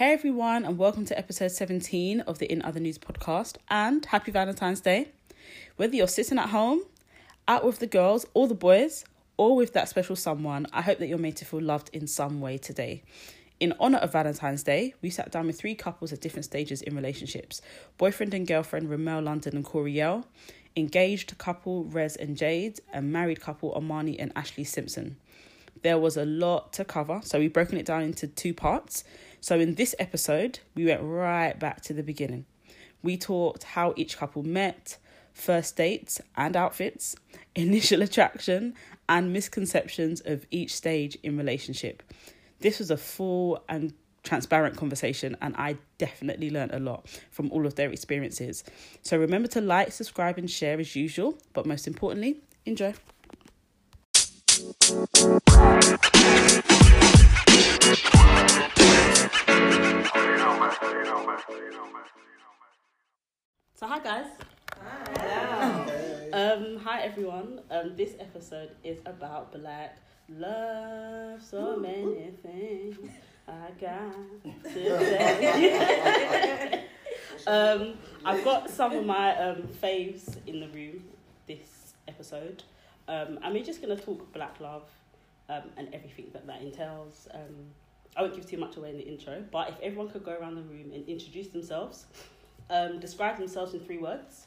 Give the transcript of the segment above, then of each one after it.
Hey everyone, and welcome to episode 17 of the In Other News podcast, and happy Valentine's Day. Whether you're sitting at home, out with the girls or the boys, or with that special someone, I hope that you're made to feel loved in some way today. In honour of Valentine's Day, we sat down with three couples at different stages in relationships boyfriend and girlfriend Ramel London and Coriel, engaged couple Rez and Jade, and married couple Amani and Ashley Simpson. There was a lot to cover, so we've broken it down into two parts. So, in this episode, we went right back to the beginning. We talked how each couple met, first dates and outfits, initial attraction, and misconceptions of each stage in relationship. This was a full and transparent conversation, and I definitely learned a lot from all of their experiences. So remember to like, subscribe, and share as usual, but most importantly, enjoy. So hi guys. Hi. Um, hi everyone. Um, this episode is about black love. So many things I got to say. um, I've got some of my um, faves in the room this episode, um, and we're just gonna talk black love um, and everything that that entails. Um, I won't give too much away in the intro, but if everyone could go around the room and introduce themselves, um, describe themselves in three words.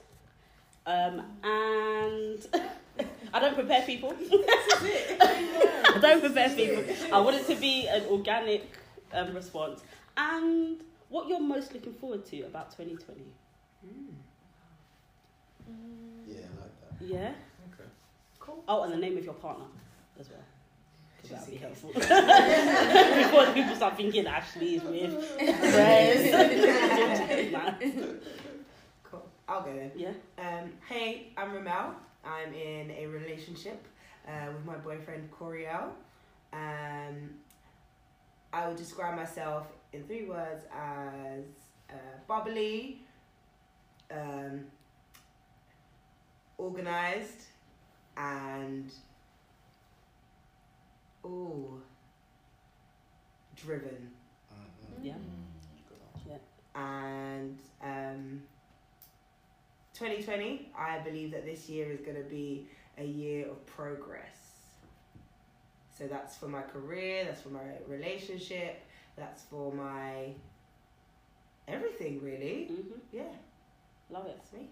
Um, and I don't prepare people. I don't prepare people. I want it to be an organic um, response. And what you're most looking forward to about 2020. Yeah, I like that. Yeah? Okay. Cool. Oh, and the name of your partner as well. Because that would be helpful. Before people start thinking Ashley is with Rez. Cool. I'll go then. yeah? Um, hey, I'm Ramel. I'm in a relationship uh, with my boyfriend Coriel. Um, I would describe myself in three words as uh, bubbly, um, organized, and ooh, driven. Mhm. Yeah. Good answer. and um, 2020 i believe that this year is going to be a year of progress so that's for my career that's for my relationship that's for my everything really hmm yeah Love it. that's me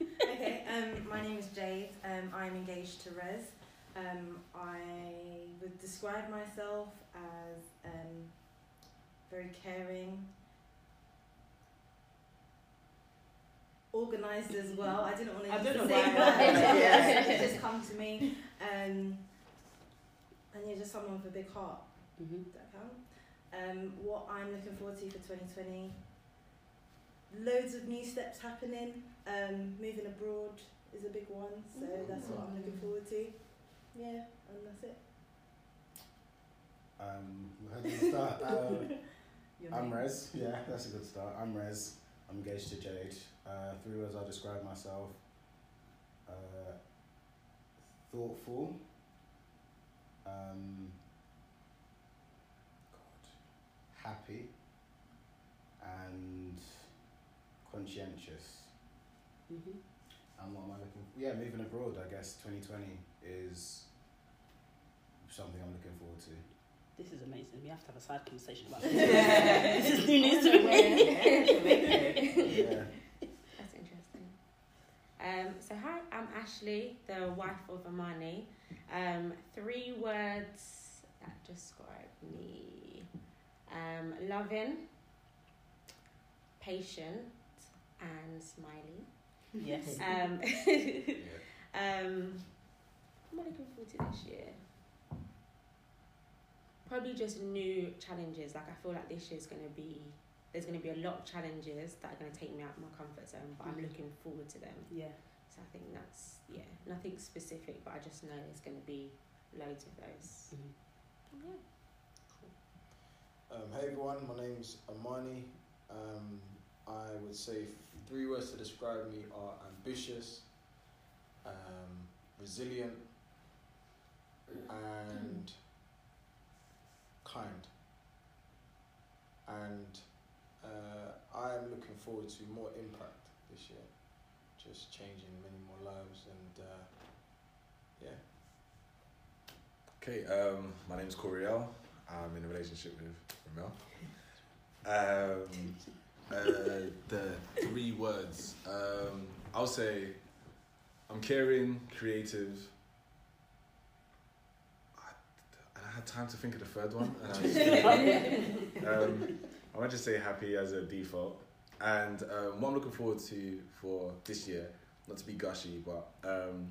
okay, um, my name is Jade. Um, I'm engaged to Rez. Um, I would describe myself as um, very caring, organised as well. I didn't want to I use don't know same why. word. It just come to me. Um, and you're just someone with a big heart. hmm that count? Um, what I'm looking forward to for 2020. Loads of new steps happening. Um, moving abroad is a big one, so that's what I'm looking forward to. Yeah, and that's it. Um, how do you start? Uh, I'm. Rez. Yeah, that's a good start. I'm Rez. I'm engaged to Jade. Uh, three words I describe myself. Uh, thoughtful. Um, God, happy. And conscientious. hmm And what am I looking for? Yeah, moving abroad, I guess 2020 is something I'm looking forward to. This is amazing. We have to have a side conversation about this. this is new news to me. Yeah. That's interesting. Um, so hi, I'm Ashley, the wife of Amani. Um, three words that describe me: um, loving, patient, and smiley. Yes. Um, yeah. um, what am I looking forward to this year? Probably just new challenges. Like I feel like this year's gonna be there's going to be a lot of challenges that are going to take me out of my comfort zone, but I'm Mhm. looking forward to them. Yeah. So I think that's yeah, nothing specific, but I just know there's going to be loads of those. Mhm. Yeah. Um, hey everyone, my name's Amani. Um, I would say three words to describe me are ambitious, um, resilient, and kind. And uh, I am looking forward to more impact this year, just changing many more lives and uh, yeah. Okay, um, my name's Coriel. I'm in a relationship with Ramel. Um, uh, the three words. Um, I'll say I'm caring, creative. I, and I had time to think of the third one. And I just, um, I might just say happy as a default. And um, what I'm looking forward to for this year, not to be gushy, but um,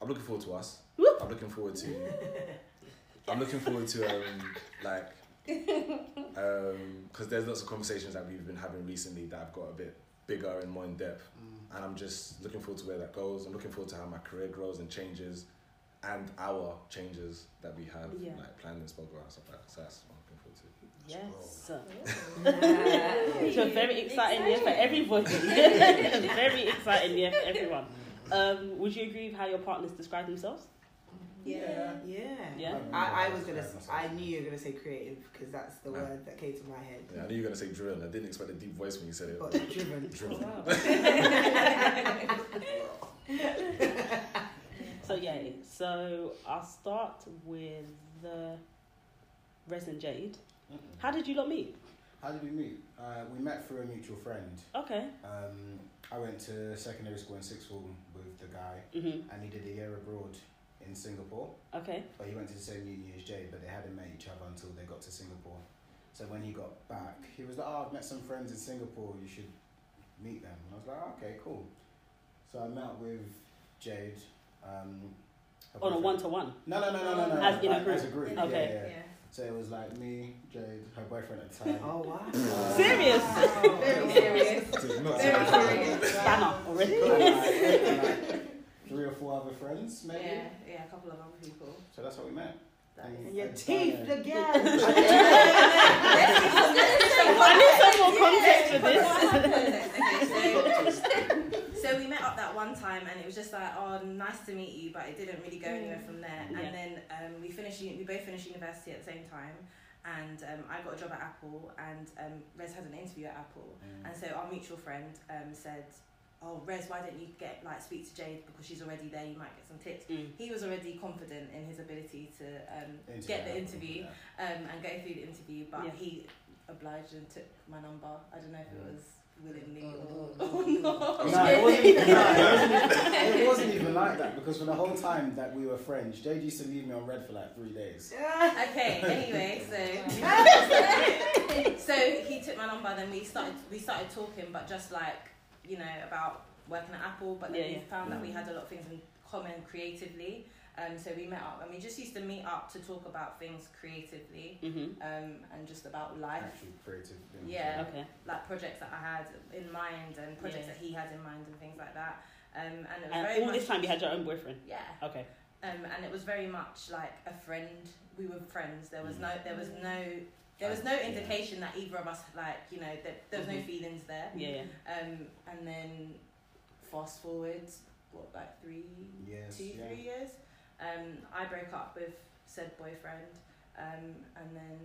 I'm looking forward to us. I'm looking forward to. I'm looking forward to um like um because there's lots of conversations that we've been having recently that have got a bit bigger and more in depth, and I'm just looking forward to where that goes. I'm looking forward to how my career grows and changes, and our changes that we have Yeah. like planned and spoken about and stuff like that. So that's what I'm looking forward to. Yes. so very exciting year for everybody. very exciting year for everyone. Um, would you agree with how your partners describe themselves? Yeah. Yeah. Yeah. I, I was gonna. s- I knew you were gonna say creative because that's the word that came to my head. Yeah, I knew you were gonna say driven. I didn't expect a deep voice when you said it. But driven. Driven. So yeah, so I'll start with the Rez and Jade. How did you lot meet? How did we meet? Uh, we met through a mutual friend. Okay. Um, I went to secondary school in sixth form with the guy, Mhm. and he did a year abroad in Singapore. Okay. But he went to the same uni as Jade, but they hadn't met each other until they got to Singapore. So when he got back, he was like, "Oh, I've met some friends in Singapore. You should meet them." And I was like, oh, "Okay, cool." So I met with Jade. Um, her On a one to one. No, no, no, no, no, no. As in a group? As a group. Okay. Yeah, yeah. So it was like me, Jade, her boyfriend at the time. Oh wow. Uh, Serious? Very serious. Not Very serious. serious. Already. and like, and like three or four other friends, maybe. Yeah, yeah, a couple of other people. So that's how we met. And- your teeth Diana- again. I need some more context for this. so, we met up that one time, and it was just like, oh, nice to meet you, but it didn't really go anywhere from there. Yeah. And then um, we finished, we both finished university at the same time, and um, I got a job at Apple, and um, Rez had an interview at Apple, Mm. and so our mutual friend um, said, oh, Rez, why don't you get like speak to Jade because she's already there, you might get some tips. Mm. He was already confident in his ability to um, get the interview um, and go through the interview, but Yeah. he obliged and took my number. I don't know if it was willingly or, or not. No, it wasn't, even, no, it, wasn't even, it wasn't even like that because for the whole time that we were friends, Jade used to leave me on red for like three days. Okay. Anyway, so so he took my number. Then we started we started talking, but just like you know about working at Apple. But then Yeah, we yeah. found that we mm. had a lot of things in common creatively. Um, so we met up and we just used to meet up to talk about things creatively Mhm. um, and just about life. Actual creative things. Yeah. Okay. like projects that I had in mind and projects Yeah. that he had in mind and things like that. Um, and it was And very all much, this time you had your own boyfriend. yeah. Okay. Um, and it was very much like a friend. We were friends. There was Mm. no, there was no, there was no Yeah. indication that either of us like, you know, that there was no Mhm. feelings there. Yeah. yeah. Um, and then fast forward, what like three, Yes, two, yeah. three years. Um, I broke up with said boyfriend. Um, and then,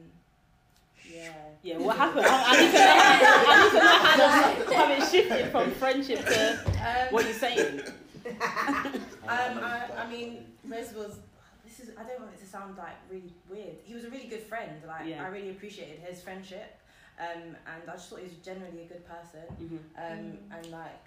yeah. Yeah, what happened? I, I need to know. I need to know how, the, how it shifted from friendship to Um, what are you're saying. Um, I, I mean, Rez was. This is. I don't want it to sound like really weird. He was a really good friend. Like Yeah. I really appreciated his friendship, um, and I just thought he was generally a good person. Mhm. Um, and like,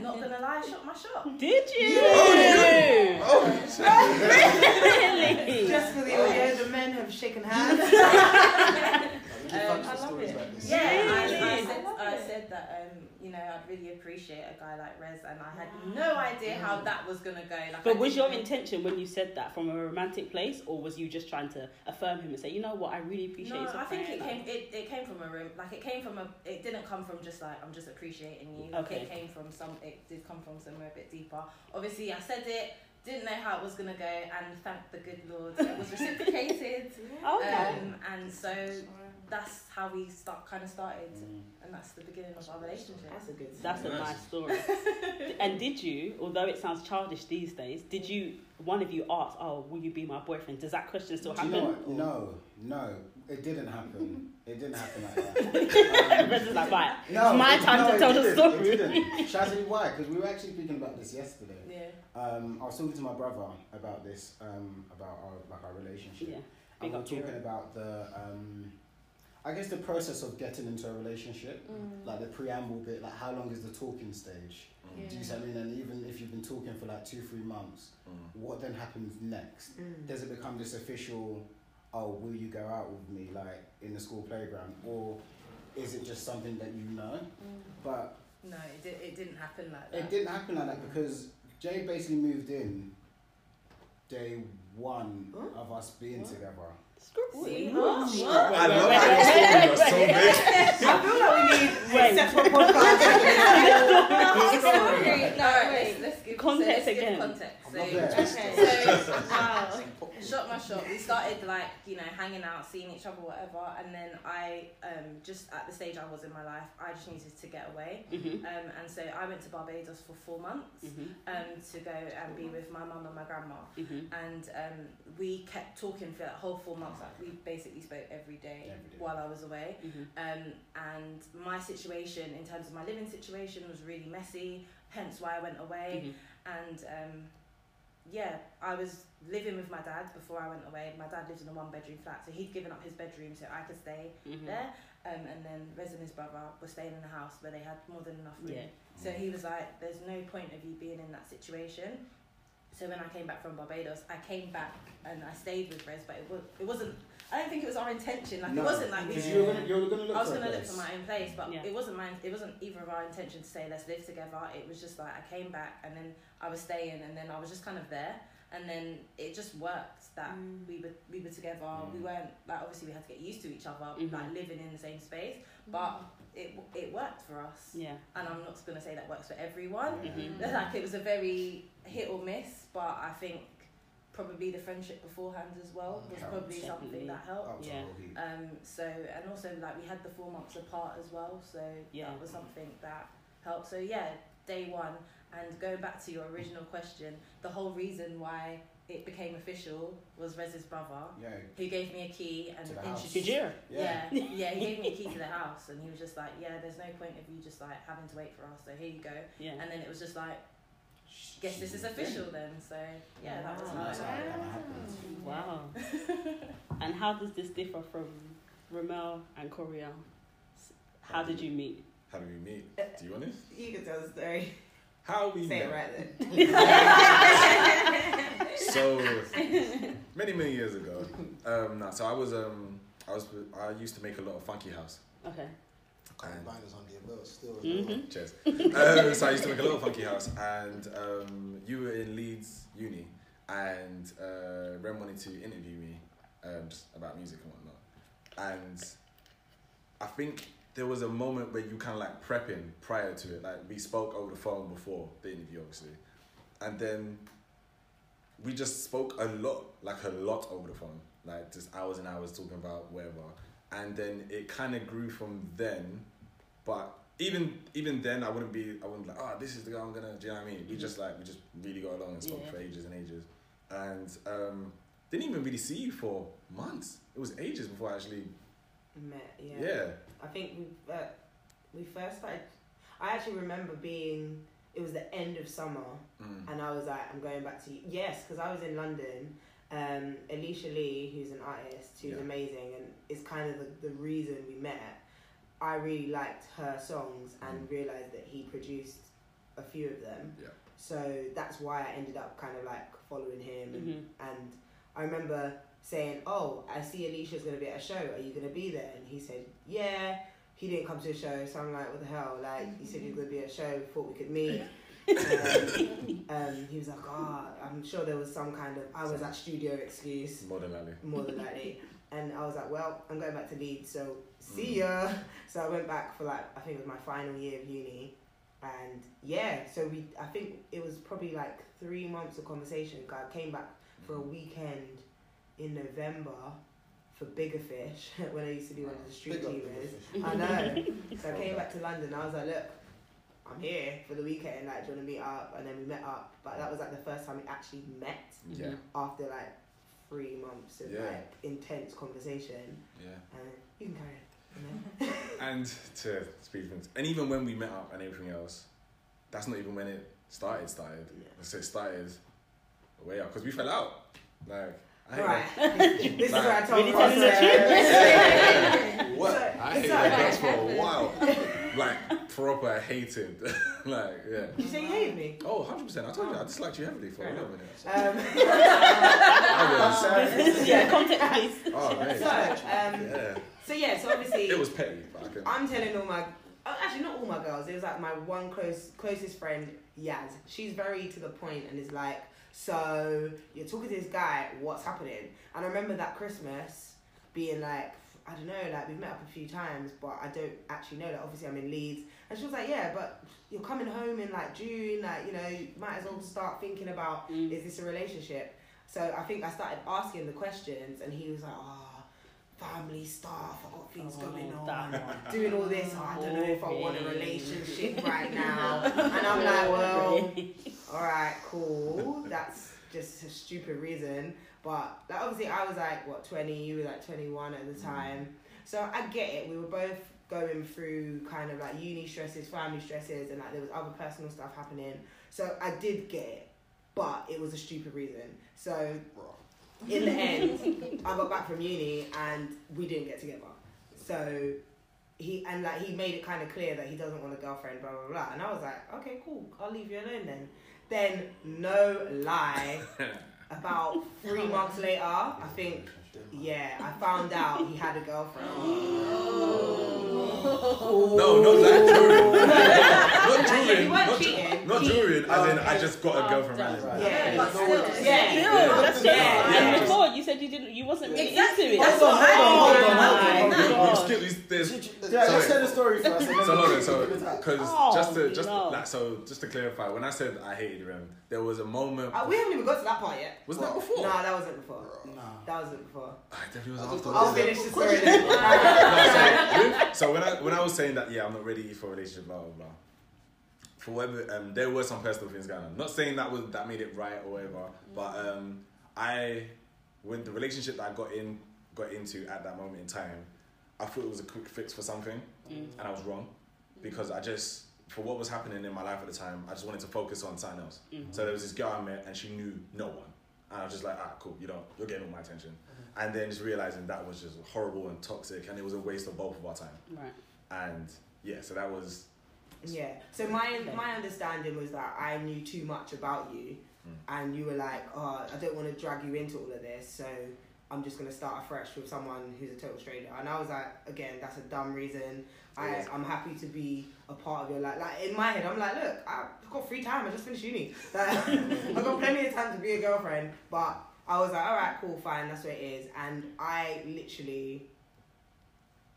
not gonna lie, I shot my shot. Did you? Oh, oh. really? Just for the audio, the men have shaken hands. Have you Um, I love it. like this? Yeah, I, I said, I love I said that. Um, you know, I I'd really appreciate a guy like Rez, and I had no idea how that was gonna go. Like, I But was your didn't- intention when you said that from a romantic place, or was you just trying to affirm him and say, you know what, I really appreciate No, you as a I think it like- came. It, it came from a room. Like it came from a. It didn't come from just like I'm just appreciating you. Like, Okay. It came from some. It did come from somewhere a bit deeper. Obviously, I said it. Didn't know how it was gonna go, and thank the good Lord, it was reciprocated. Okay. Um, and so that's how we start. Kind of started, Mm. and that's the beginning of our relationship. That's a good. story. That's a Nice. nice story. and did you, although it sounds childish these days, did you, one of you asked oh, will you be my boyfriend? Does that question still Do you happen? know? No, no, it didn't happen. It didn't happen like that. Rez is like, right, No, it's my it- time no, to it tell the didn't, story. It didn't. Shall I tell you why? Because we were actually speaking about this yesterday. Yeah. Um, I was talking to my brother about this, um, about our like our relationship. Yeah, and big we we're talking Kira. about the, um, I guess the process of getting into a relationship, Mm. like the preamble bit, like how long is the talking stage? Mm. Do you see what I mean? And even if you've been talking for like two, three months, Mm. what then happens next? Mm. Does it become this official? Oh, will you go out with me, like in the school playground, or is it just something that you know? Mm. But No, it, did, it didn't happen like that. it didn't happen like that because Jay basically moved in day one Huh? of us being What? together. See? What? What? I love wait, how wait, your wait, stories are so big. I feel like we need Wait. separate podcast. Sorry. No, Wait. let's, let's give Context so let's give again. Context. So, I'm not there. okay. So, wow. Shot my shot. We started like you know hanging out, seeing each other, whatever. And then I um just at the stage I was in my life, I just needed to get away. Mm-hmm. Um, and so I went to Barbados for four months Mm-hmm. um to go and be with my mum and my grandma. Mm-hmm. And um, we kept talking for that whole four months. Like we basically spoke every day Every day. while I was away. Mm-hmm. Um, and my situation, in terms of my living situation, was really messy. Hence why I went away. Mm-hmm. And um, yeah, I was living with my dad before I went away. My dad lived in a one bedroom flat, so he'd given up his bedroom so I could stay Mm-hmm. there. Um, and then Rez and his brother were staying in the house where they had more than enough room. Yeah. So he was like, "There's no point of you being in that situation." So when I came back from Barbados, I came back and I stayed with Rez, but it was it wasn't. I don't think it was our intention. Like No, it wasn't like we because you were gonna, you were gonna look I was for gonna look for my own place, but Yeah. it wasn't mine. It wasn't either of our intention to say let's live together. It was just like I came back and then I was staying, and then I was just kind of there, and then it just worked that Mm. we were we were together. We Mm. weren't like obviously we had to get used to each other, Mhm. like living in the same space, but it it worked for us. Yeah. And I'm not gonna say that works for everyone. Yeah. Mhm. Like it was a very hit or miss, but I think probably the friendship beforehand as well was Helps. probably something that helped. Up Yeah. Um, so and also like we had the four months apart as well, so Yeah. that was something that helped. So yeah, day one. And going back to your original question, the whole reason why it became official was Rez's brother, Yeah. who gave me a key and To the house. introduced. Kajira. Yeah, yeah, he gave me a key to the house, and he was just like, "Yeah, there's no point of you just like having to wait for us. So here you go." Yeah. And then it was just like, "Guess this is official then." So yeah, that was And how it happened. Wow. and how does this differ from Ramel and Coriel? How did you meet? How did we meet? Do you want it? You can tell the story. How we Say met? it right then. So many many years ago. Um, nah, so I was um I was I used to make a lot of funky house. Okay. Couple binders under your belt still. as Mhm. Cheers. um, so I used to make a lot of funky house, and um, you were in Leeds Uni, and uh, Rem wanted to interview me um, just about music and whatnot, and I think there was a moment where you kind of like prepping prior to it, like we spoke over the phone before the interview, obviously, and then we just spoke a lot, like a lot over the phone, like just hours and hours talking about whatever, and then it kind of grew from then, but even even then I wouldn't be I wouldn't be like oh this is the guy I'm gonna do you know what I mean we just like we just really got along and spoke Yeah. for ages and ages and um, didn't even really see you for months it was ages before I actually Met, yeah. yeah, I think we uh, we first started. I actually remember being. It was the end of summer, Mm. and I was like, "I'm going back to you. yes," because I was in London. Um, Alicia Lee, who's an artist, who's Yeah. amazing, and is kind of the, the reason we met. I really liked her songs and Mm. realized that he produced a few of them. Yeah. So that's why I ended up kind of like following him, and, Mhm. and I remember saying, "Oh, I see Alicia's going to be at a show. Are you going to be there?" And he said, "Yeah." he didn't come to the show, so I'm like, what the hell? Like, you said you were gonna be at a show, thought we could meet. um, um, he was like, oh, I'm sure there was some kind of I was at studio excuse More than likely. more than likely. And I was like, well, I'm going back to Leeds, so see ya. So I went back for like, I think it was my final year of uni. And yeah, so we, I think it was probably like three months of conversation. I came back for a weekend in November for Bigger Fish when I used to do one of the street Big teamers. I know. So I came back to London. I was like, look, I'm here for the weekend. Like, do you want to meet up? And then we met up. But that was like the first time we actually met Yeah. after like three months of Yeah. like intense conversation. Yeah. And you can carry it. And to speak things, and even when we met up and everything else, that's not even when it started. Started. Yeah. So it started way up because we fell out. Like, I Right. that. this is where I told Really Ross, telling the uh, What? So- I so- hate that for a while. like proper hated. like yeah. Did you say you hated me? Oh, 100 percent. I told you I disliked you heavily for a little minute. Um, I was. yeah, context please. Oh man. so, um, Yeah. so yeah, so obviously It was petty, but I can. I'm telling all my, oh, actually not all my girls. It was like my one close closest friend, Yaz. She's very to the point and is like, so you're talking to this guy, what's happening? And I remember that Christmas being like, I don't know, like we've met up a few times, but I don't actually know that. Obviously, I'm in Leeds, and she was like, yeah, but you're coming home in like June, like you know, you might as well start thinking about Mm. is this a relationship? So I think I started asking the questions, and he was like, oh, family stuff, I got things Oh, going on doing all this. Oh, I don't know if I want a relationship right now. And I'm like, well, all right, cool. That's just a stupid reason. But like, obviously, I was like, what, 20? You were like 21 at the time. So I get it. We were both going through kind of like uni stresses, family stresses, and like there was other personal stuff happening. So I did get it. But it was a stupid reason. So in the end, I got back from uni and we didn't get together. So he and like he made it kind of clear that he doesn't want a girlfriend, blah blah blah. And I was like, okay, cool, I'll leave you alone then. Then no lie, about three months later, I think yeah, I found out he had a girlfriend. No, not like during. Not during. you weren't Not, cheating. not during. As in, I just got a girlfriend Oh, randomly. Yeah, but still. yeah, Still, that's yeah, yeah, yeah. And before you said you didn't, you wasn't really Exactly. into it. That's Hold what hold I hold on, mean. We- hold we on. skip these- Yeah, let's tell the story first. and then So we hold on, so give it that. because Oh, just to just like so just to clarify, when I said I hated Rem, there was a moment. Uh, we haven't even got to that part yet. was that before? No, that wasn't before. Nah. That wasn't before. Ah, it definitely was I after. thought I'll finish the story. No, so, so when I when I was saying that, yeah, I'm not ready for a relationship, blah blah blah. For whatever, um, there were some personal things going on. Not saying that was that made it right or whatever, but um, I, when the relationship that I got in got into at that moment in time, I thought it was a quick fix for something, Mm. and I was wrong, because I just for what was happening in my life at the time, I just wanted to focus on something else. Mhm. So there was this girl I met, and she knew no one. And I was just like, ah, cool, you know, you're getting all my attention. And then just realizing that was just horrible and toxic, and it was a waste of both of our time. Right. And yeah, so that was Yeah. So my my understanding was that I knew too much about you, Mm. and you were like, "Oh, I don't want to drag you into all of this, so I'm just gonna start afresh with someone who's a total stranger." And I was like, "Again, that's a dumb reason. I. I'm happy to be a part of your life." Like in my head, I'm like, "Look, I've got free time. I just finished uni. Like, I've got plenty of time to be a girlfriend." But I was like, "All right, cool, fine. That's what it is." And I literally,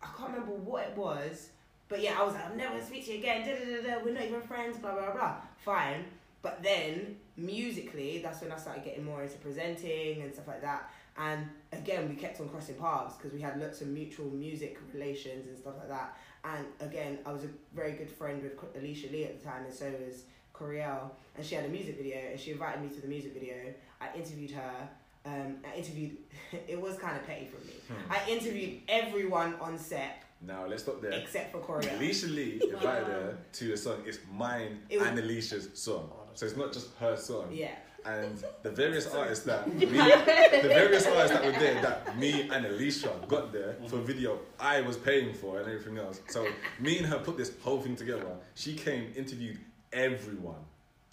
I can't remember what it was. But yeah, I was like, I'm never gonna speak to you again. Da, da, da, da. We're not even friends. Blah blah blah. Fine. But then musically, that's when I started getting more into presenting and stuff like that. And again, we kept on crossing paths because we had lots of mutual music relations and stuff like that. And again, I was a very good friend with Alicia Lee at the time, and so was Coriel. And she had a music video, and she invited me to the music video. I interviewed her. Um, I interviewed. it was kind of petty for me. Hmm. I interviewed everyone on set now. Let's stop there. except for Coriel. Alicia Lee invited her to a song. It's mine It was- and Alicia's song, so it's not just her song. Yeah. And the various artists that me, the various artists that were there that me and Alicia got there for mm-hmm. video, I was paying for and everything else. So me and her put this whole thing together. She came, interviewed everyone,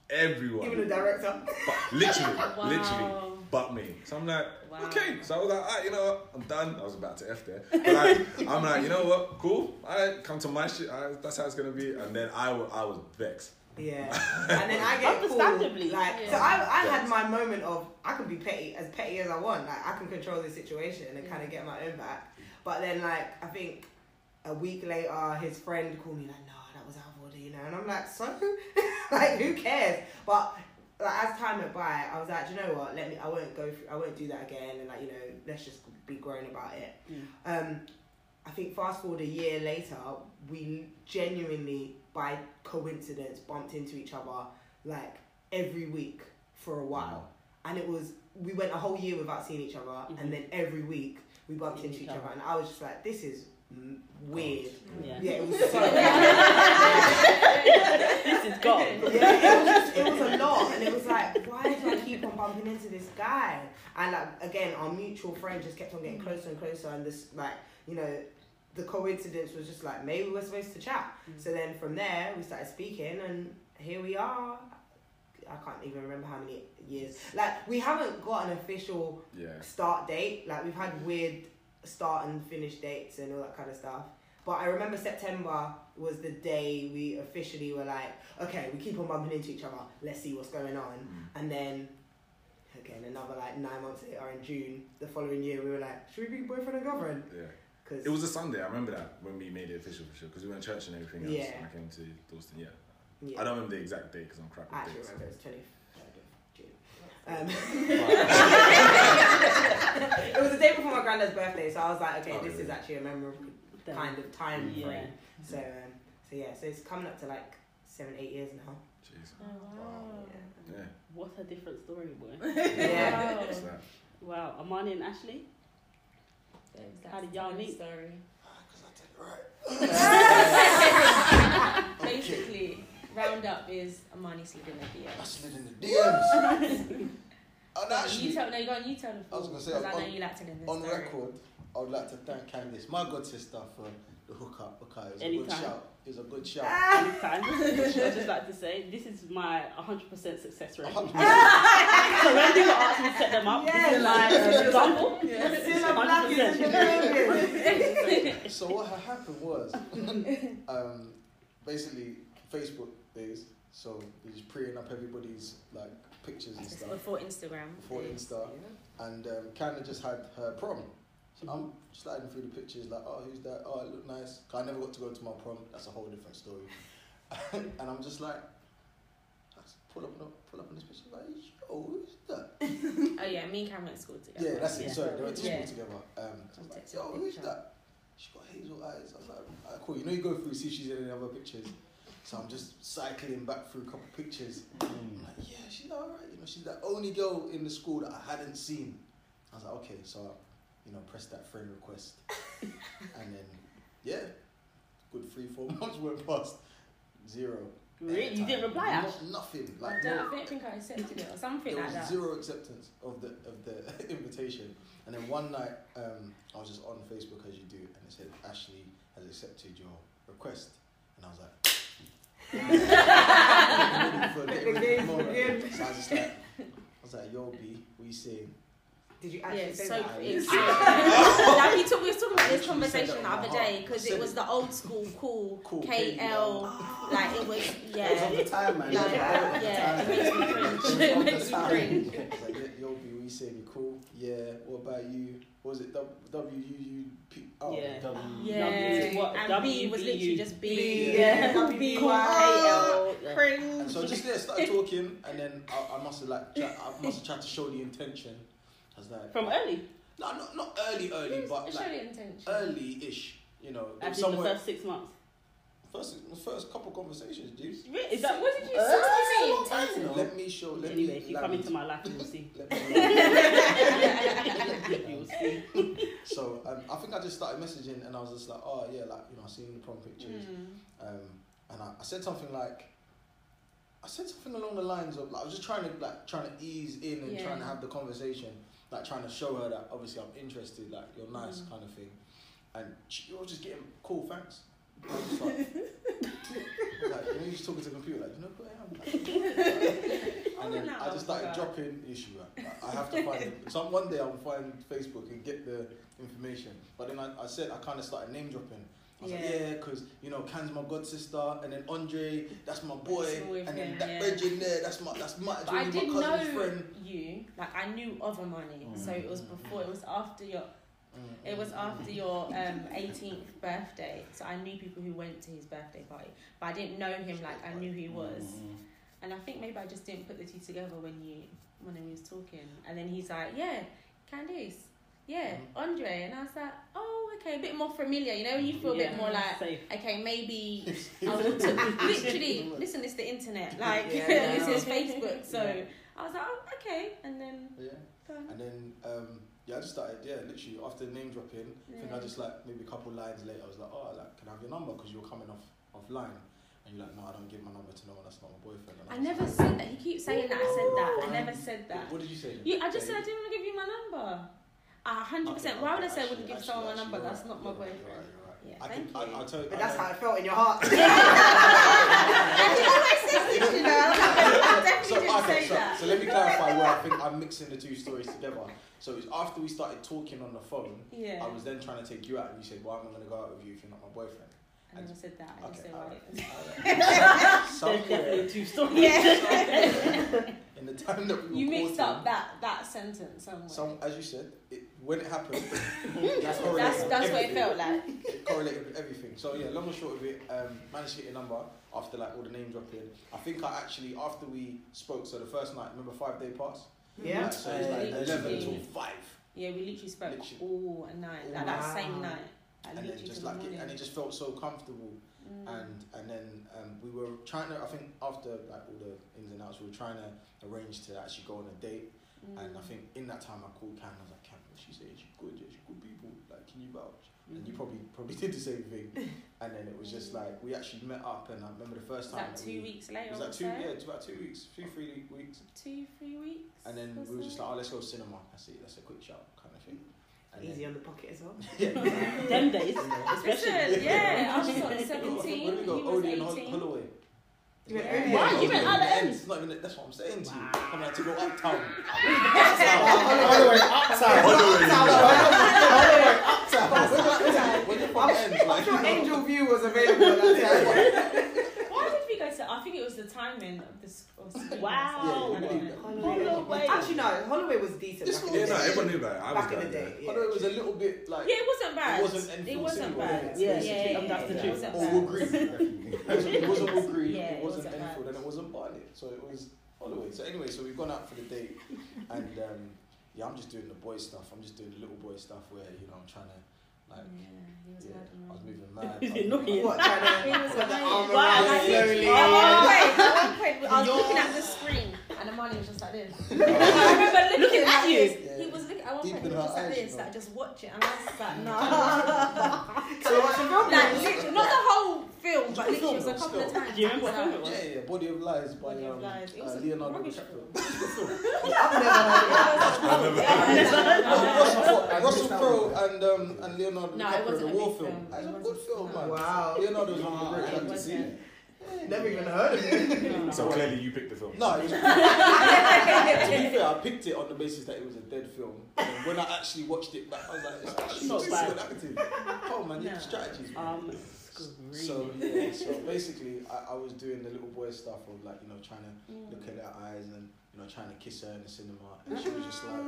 everyone. Even the director. But literally, Wow. literally. But me. So I'm like, Wow. okay. So I was like, alright, you know what? I'm done. I was about to F there. But like, I'm like, you know what? Cool. Alright, come to my shit. Alright, that's how it's gonna be. And then I, wa- I was vexed. Yeah, and then I get cool. Understandably. Like, Yeah. so I, I had my moment of I can be petty as petty as I want. Like, I can control the situation and kind of mm. get my own back. But then, like, I think a week later, his friend called me like, "No, that was out of order," you know, and I'm like, "So, like, who cares?" But like as time went by, I was like, "Do you know what? Let me. I won't go. Through, I won't do that again. And like, you know, let's just be grown about it." Um, I think fast forward a year later, we genuinely, by coincidence, bumped into each other like every week for a while, and it was we went a whole year without seeing each other, Mhm. and then every week we bumped into each each other, other. and I was just like, this is mm, weird. Yeah. Yeah, it was so. this is God. Yeah, it was, it was a lot, and it was like, why do I keep on bumping into this guy? And like again, our mutual friend just kept on getting closer and closer, and this like you know, the coincidence was just like maybe we're supposed to chat. Mm. So then from there we started speaking, and here we are. I can't even remember how many years. Like we haven't got an official Yeah. start date. Like we've had weird start and finish dates and all that kind of stuff. But I remember September was the day we officially were like, okay, we keep on bumping into each other. Let's see what's going on. Mm. And then again, another like nine months later in June, the following year, we were like, should we be boyfriend and girlfriend? Yeah. Because It was a Sunday. I remember that when we made it official for sure because we went to church and everything else. Yeah. And I came to Dalston. Yeah. yeah, I don't remember the exact date because I'm crap I with actually dates. remember it was twenty third of June. Um, it was the day before my granddad's birthday, so I was like, okay, Oh, this is actually a memorable kind of time Yeah. frame. So, um, so yeah, so it's coming up to like seven, eight years now. Jeez. Oh, wow. Yeah. What a different story, boy. Yeah. Wow. Wow, Amani and Ashley. There's that How did y'all meet? Story. Because I did right. Basically, roundup is Amani slid in the DMs. I DM. slid in the DMs. and You tell, no, you go on. You tell the I was gonna say, because I know on- you like telling this on story. record, I would like to thank Candice, my god sister, for the hookup. Okay, it was a good shout. It was a good shout. Anytime. I'd just like to say, this is my 100% success rate. 100%. so when people ask me to set them up, this is my Yes. example. Sinner Black is in so what had happened was, um, basically Facebook days. So we just preying up everybody's like pictures and stuff. Before Instagram. Before Insta. yeah. And um, Canada just had her prom. So I'm sliding through the pictures like, oh, who's that? Oh, it looked nice. I never got to go to my prom. That's a whole different story. and I'm just like, pull up, on pull up on this picture like, yo, who's that? Oh yeah, me and Cam went to school together. Yeah, that's Yeah. it. Sorry, they went to school Yeah. together. Um, so like, text you yo, a who's that? She's got hazel eyes. I was like, alright, cool. You know, you go through, see she's in any other pictures. So I'm just cycling back through a couple pictures. I'm like, yeah, she's alright. You know, she's the only girl in the school that I hadn't seen. I was like, okay, so I, you know, press that friend request, and then yeah, good three four months went past, zero. Really? You didn't reply, Ash? Not, nothing. I Like don't, no, I don't think I accepted it or something there like was that. zero acceptance of the of the invitation. And then one night, um, I was just on Facebook as you do, and it said Ashley has accepted your request, and I was like. Ready for getting ready for tomorrow. Again. So I was just like, I was like, yo, B, what you saying? Did you Yeah, actually it's say so that? it's so. like we, talk, we was talking about this Literally conversation said the that in other my day heart. because Said it was it. the old school cool, Cool, KL. Like it was, It was yeah. of the time, man. Yeah, It was yeah, of the it time. makes me It was cringe. It of the makes me time. cringe. I was like, yo, yo, B, what you saying? You cool? Yeah. What about you? What was it W W U U P? Oh, Yeah. W- Yeah, What, and B was literally just B. B, Yeah. W, Cool. Cringe. And so just there, started talking, and then I, I must have like, try, I must have tried to show the intention. I was like, From early. no, not not early, early, but like the intention. early-ish. You know, As in the somewhere first six months. First the first couple conversations, dude. Really? Is that what did you Uh, say? that's a long time, you know. Let me show. Let Anyway, me. if you let come me- into my life, you will see. you will see. so um, I think I just started messaging, and I was just like, oh yeah, like you know, I seen the prom pictures, Mm. um, and I, I said something like. I said something along the lines of like I was just trying to like trying to ease in and trying to have the conversation, like trying to show her that obviously I'm interested, like you're nice Mm. kind of thing, and she was just getting cool, thanks. I was just like, like, you know, you're just talking to the computer, like you know who I am. Like, And then I just started dropping issue. I, I have to find it. Some one day I'll find Facebook and get the information. But then I, I said I kind of started name dropping. I was like, Yeah. yeah, because you know, Can's my god sister, and then Andre, that's my boy, That's and then him, that yeah. Reggie there, that's my that's my, But I didn't cousin's know friend. you. Like I knew of Amani, so it was mm. before. It was after your. It was after your um 18th birthday, so I knew people who went to his birthday party, but I didn't know him like I knew who he was. And I think maybe I just didn't put the two together when you when we was talking. And then he's like, "Yeah, Candice, yeah, Mhm. Andre," and I was like, "Oh, okay, a bit more familiar." You know, when you feel a bit more like, Safe. okay, maybe I literally listen. It's the internet, like Yeah. this is Facebook. So. I was like, "Oh, okay," and then Yeah. And then um, yeah, I just started yeah, literally after name dropping. I think I just like maybe a couple lines later, I was like, oh, like can I have your number? Because you were coming off offline, and you're like, no, I don't give my number to no one. That's not my boyfriend. And I was never like, said that. He keeps saying that. I said that. I never said that. What did you say? You, I just Yeah, said I didn't want to give you my number. A hundred percent. Okay, Why would I say I wouldn't give someone my number? That's not my boyfriend. You're right, you're right. Yeah, I thank can, I, you. I'll tell you. But I that's know- how it felt in your heart. And he always says you know. I definitely so, didn't okay, say so, that. so let me clarify where I think I'm mixing the two stories together. So it was after we started talking on the phone, Yeah. I was then trying to take you out, and you said, "Why am I going to go out with you if you're not my boyfriend?" I never said that. I just Okay, said alright. why. Somewhere definitely two stories. Yeah. in the time that we you mixed up that that sentence somewhere. Some, as you said, it, when it happened, That's that's that's that's what it felt like. It correlated with everything. So yeah, long and short of it, um, managed to get your number after like all the name dropping. I think I actually after we spoke, so the first night, remember five day pass? Yeah. Like, so it's like eleven literally. till five, Yeah, we literally spoke Literally. all night. Like that Wow. same night. Like, and then just till the like it, and it just felt so comfortable. Mm. And and then um, we were trying to. I think after like all the ins and outs, we were trying to arrange to actually go on a date. And I Mm. think in that time I called Cam. I was like, Cam, she said she's good. Yeah, she's good people. Like, can you vouch? And you probably probably did the same thing. And then it was just like we actually met up, and I remember the first Was time. that that two we, weeks later? It was or like two, so? yeah, it's about two weeks, two, three weeks. Two, three weeks. And then we were just like, oh, let's go to cinema. That's it. That's a quick shout kind of thing. And Easy then, on the pocket as well. yeah. Them days, especially. Yeah, I was Where like 17, did we go? he Odeon and 18. Holloway. You went Yeah. Odeon? Wow, you Odeon went and other the end. ends. Not even. That's what I'm saying to you. Wow. Coming out to go uptown. Holloway, uptown. Holloway, uptown. When you're from the ends, I'm like sure Angel Vue was available at that time. Why did we go to? I think it was the timing of this. of school. Wow. I don't know. Holloway. Actually, no, Holloway was decent. This back in was- Yeah, the no, day. everyone knew that. it. I was Back in the going day. there. yeah. Although it was a little bit like Yeah, it wasn't bad. It wasn't Enfield It wasn't bad. Yeah, Yeah, yeah, yeah. that's the truth. It wasn't or bad. Wood Green. It wasn't, it wasn't Wood Green, it it wasn't wasn't Enfield, and it wasn't Barnet. So it was Holloway. So anyway, so we've gone out for the date, and um, yeah, I'm just doing the boy stuff. I'm just doing the little boy stuff where you know I'm trying to like Yeah, he was yeah, I was moving mad. He's I was- annoying. What, trying to He was annoying. Wow, like, slowly? At one point, at one point, I was looking at the screen, and the money was just like this. I remember looking, Looking at like you. Yeah. He was looking I one Deep point, he in was her just like eyes, this, you like just watch it, and I was just like, no. Can I watch the film? like literally, not the whole film, but Just literally it was a film, couple of times. Do you remember what So- film it was? Yeah, yeah, Body of Lies by Body of um, Lies. It was uh, a Leonardo rubbish DiCaprio. I've never heard of it. Russell, Russell Crowe and um, and Leonardo No, it DiCaprio, wasn't the a war big film. film. It's It a wasn't- good film, no. man. Wow. Leonardo was one of the No, great it actors. wasn't. Never even heard of it. So clearly you picked the film. No, it was, to be fair, I picked it on the basis that it was a dead film. And when I actually watched it back, I was like, it's actually Not not bad. good acting. Oh man, you have No. strategies. Um, So yeah, so basically, I, I was doing the little boy stuff of like you know trying to Mm. look at her eyes and you know trying to kiss her in the cinema, and she was just like,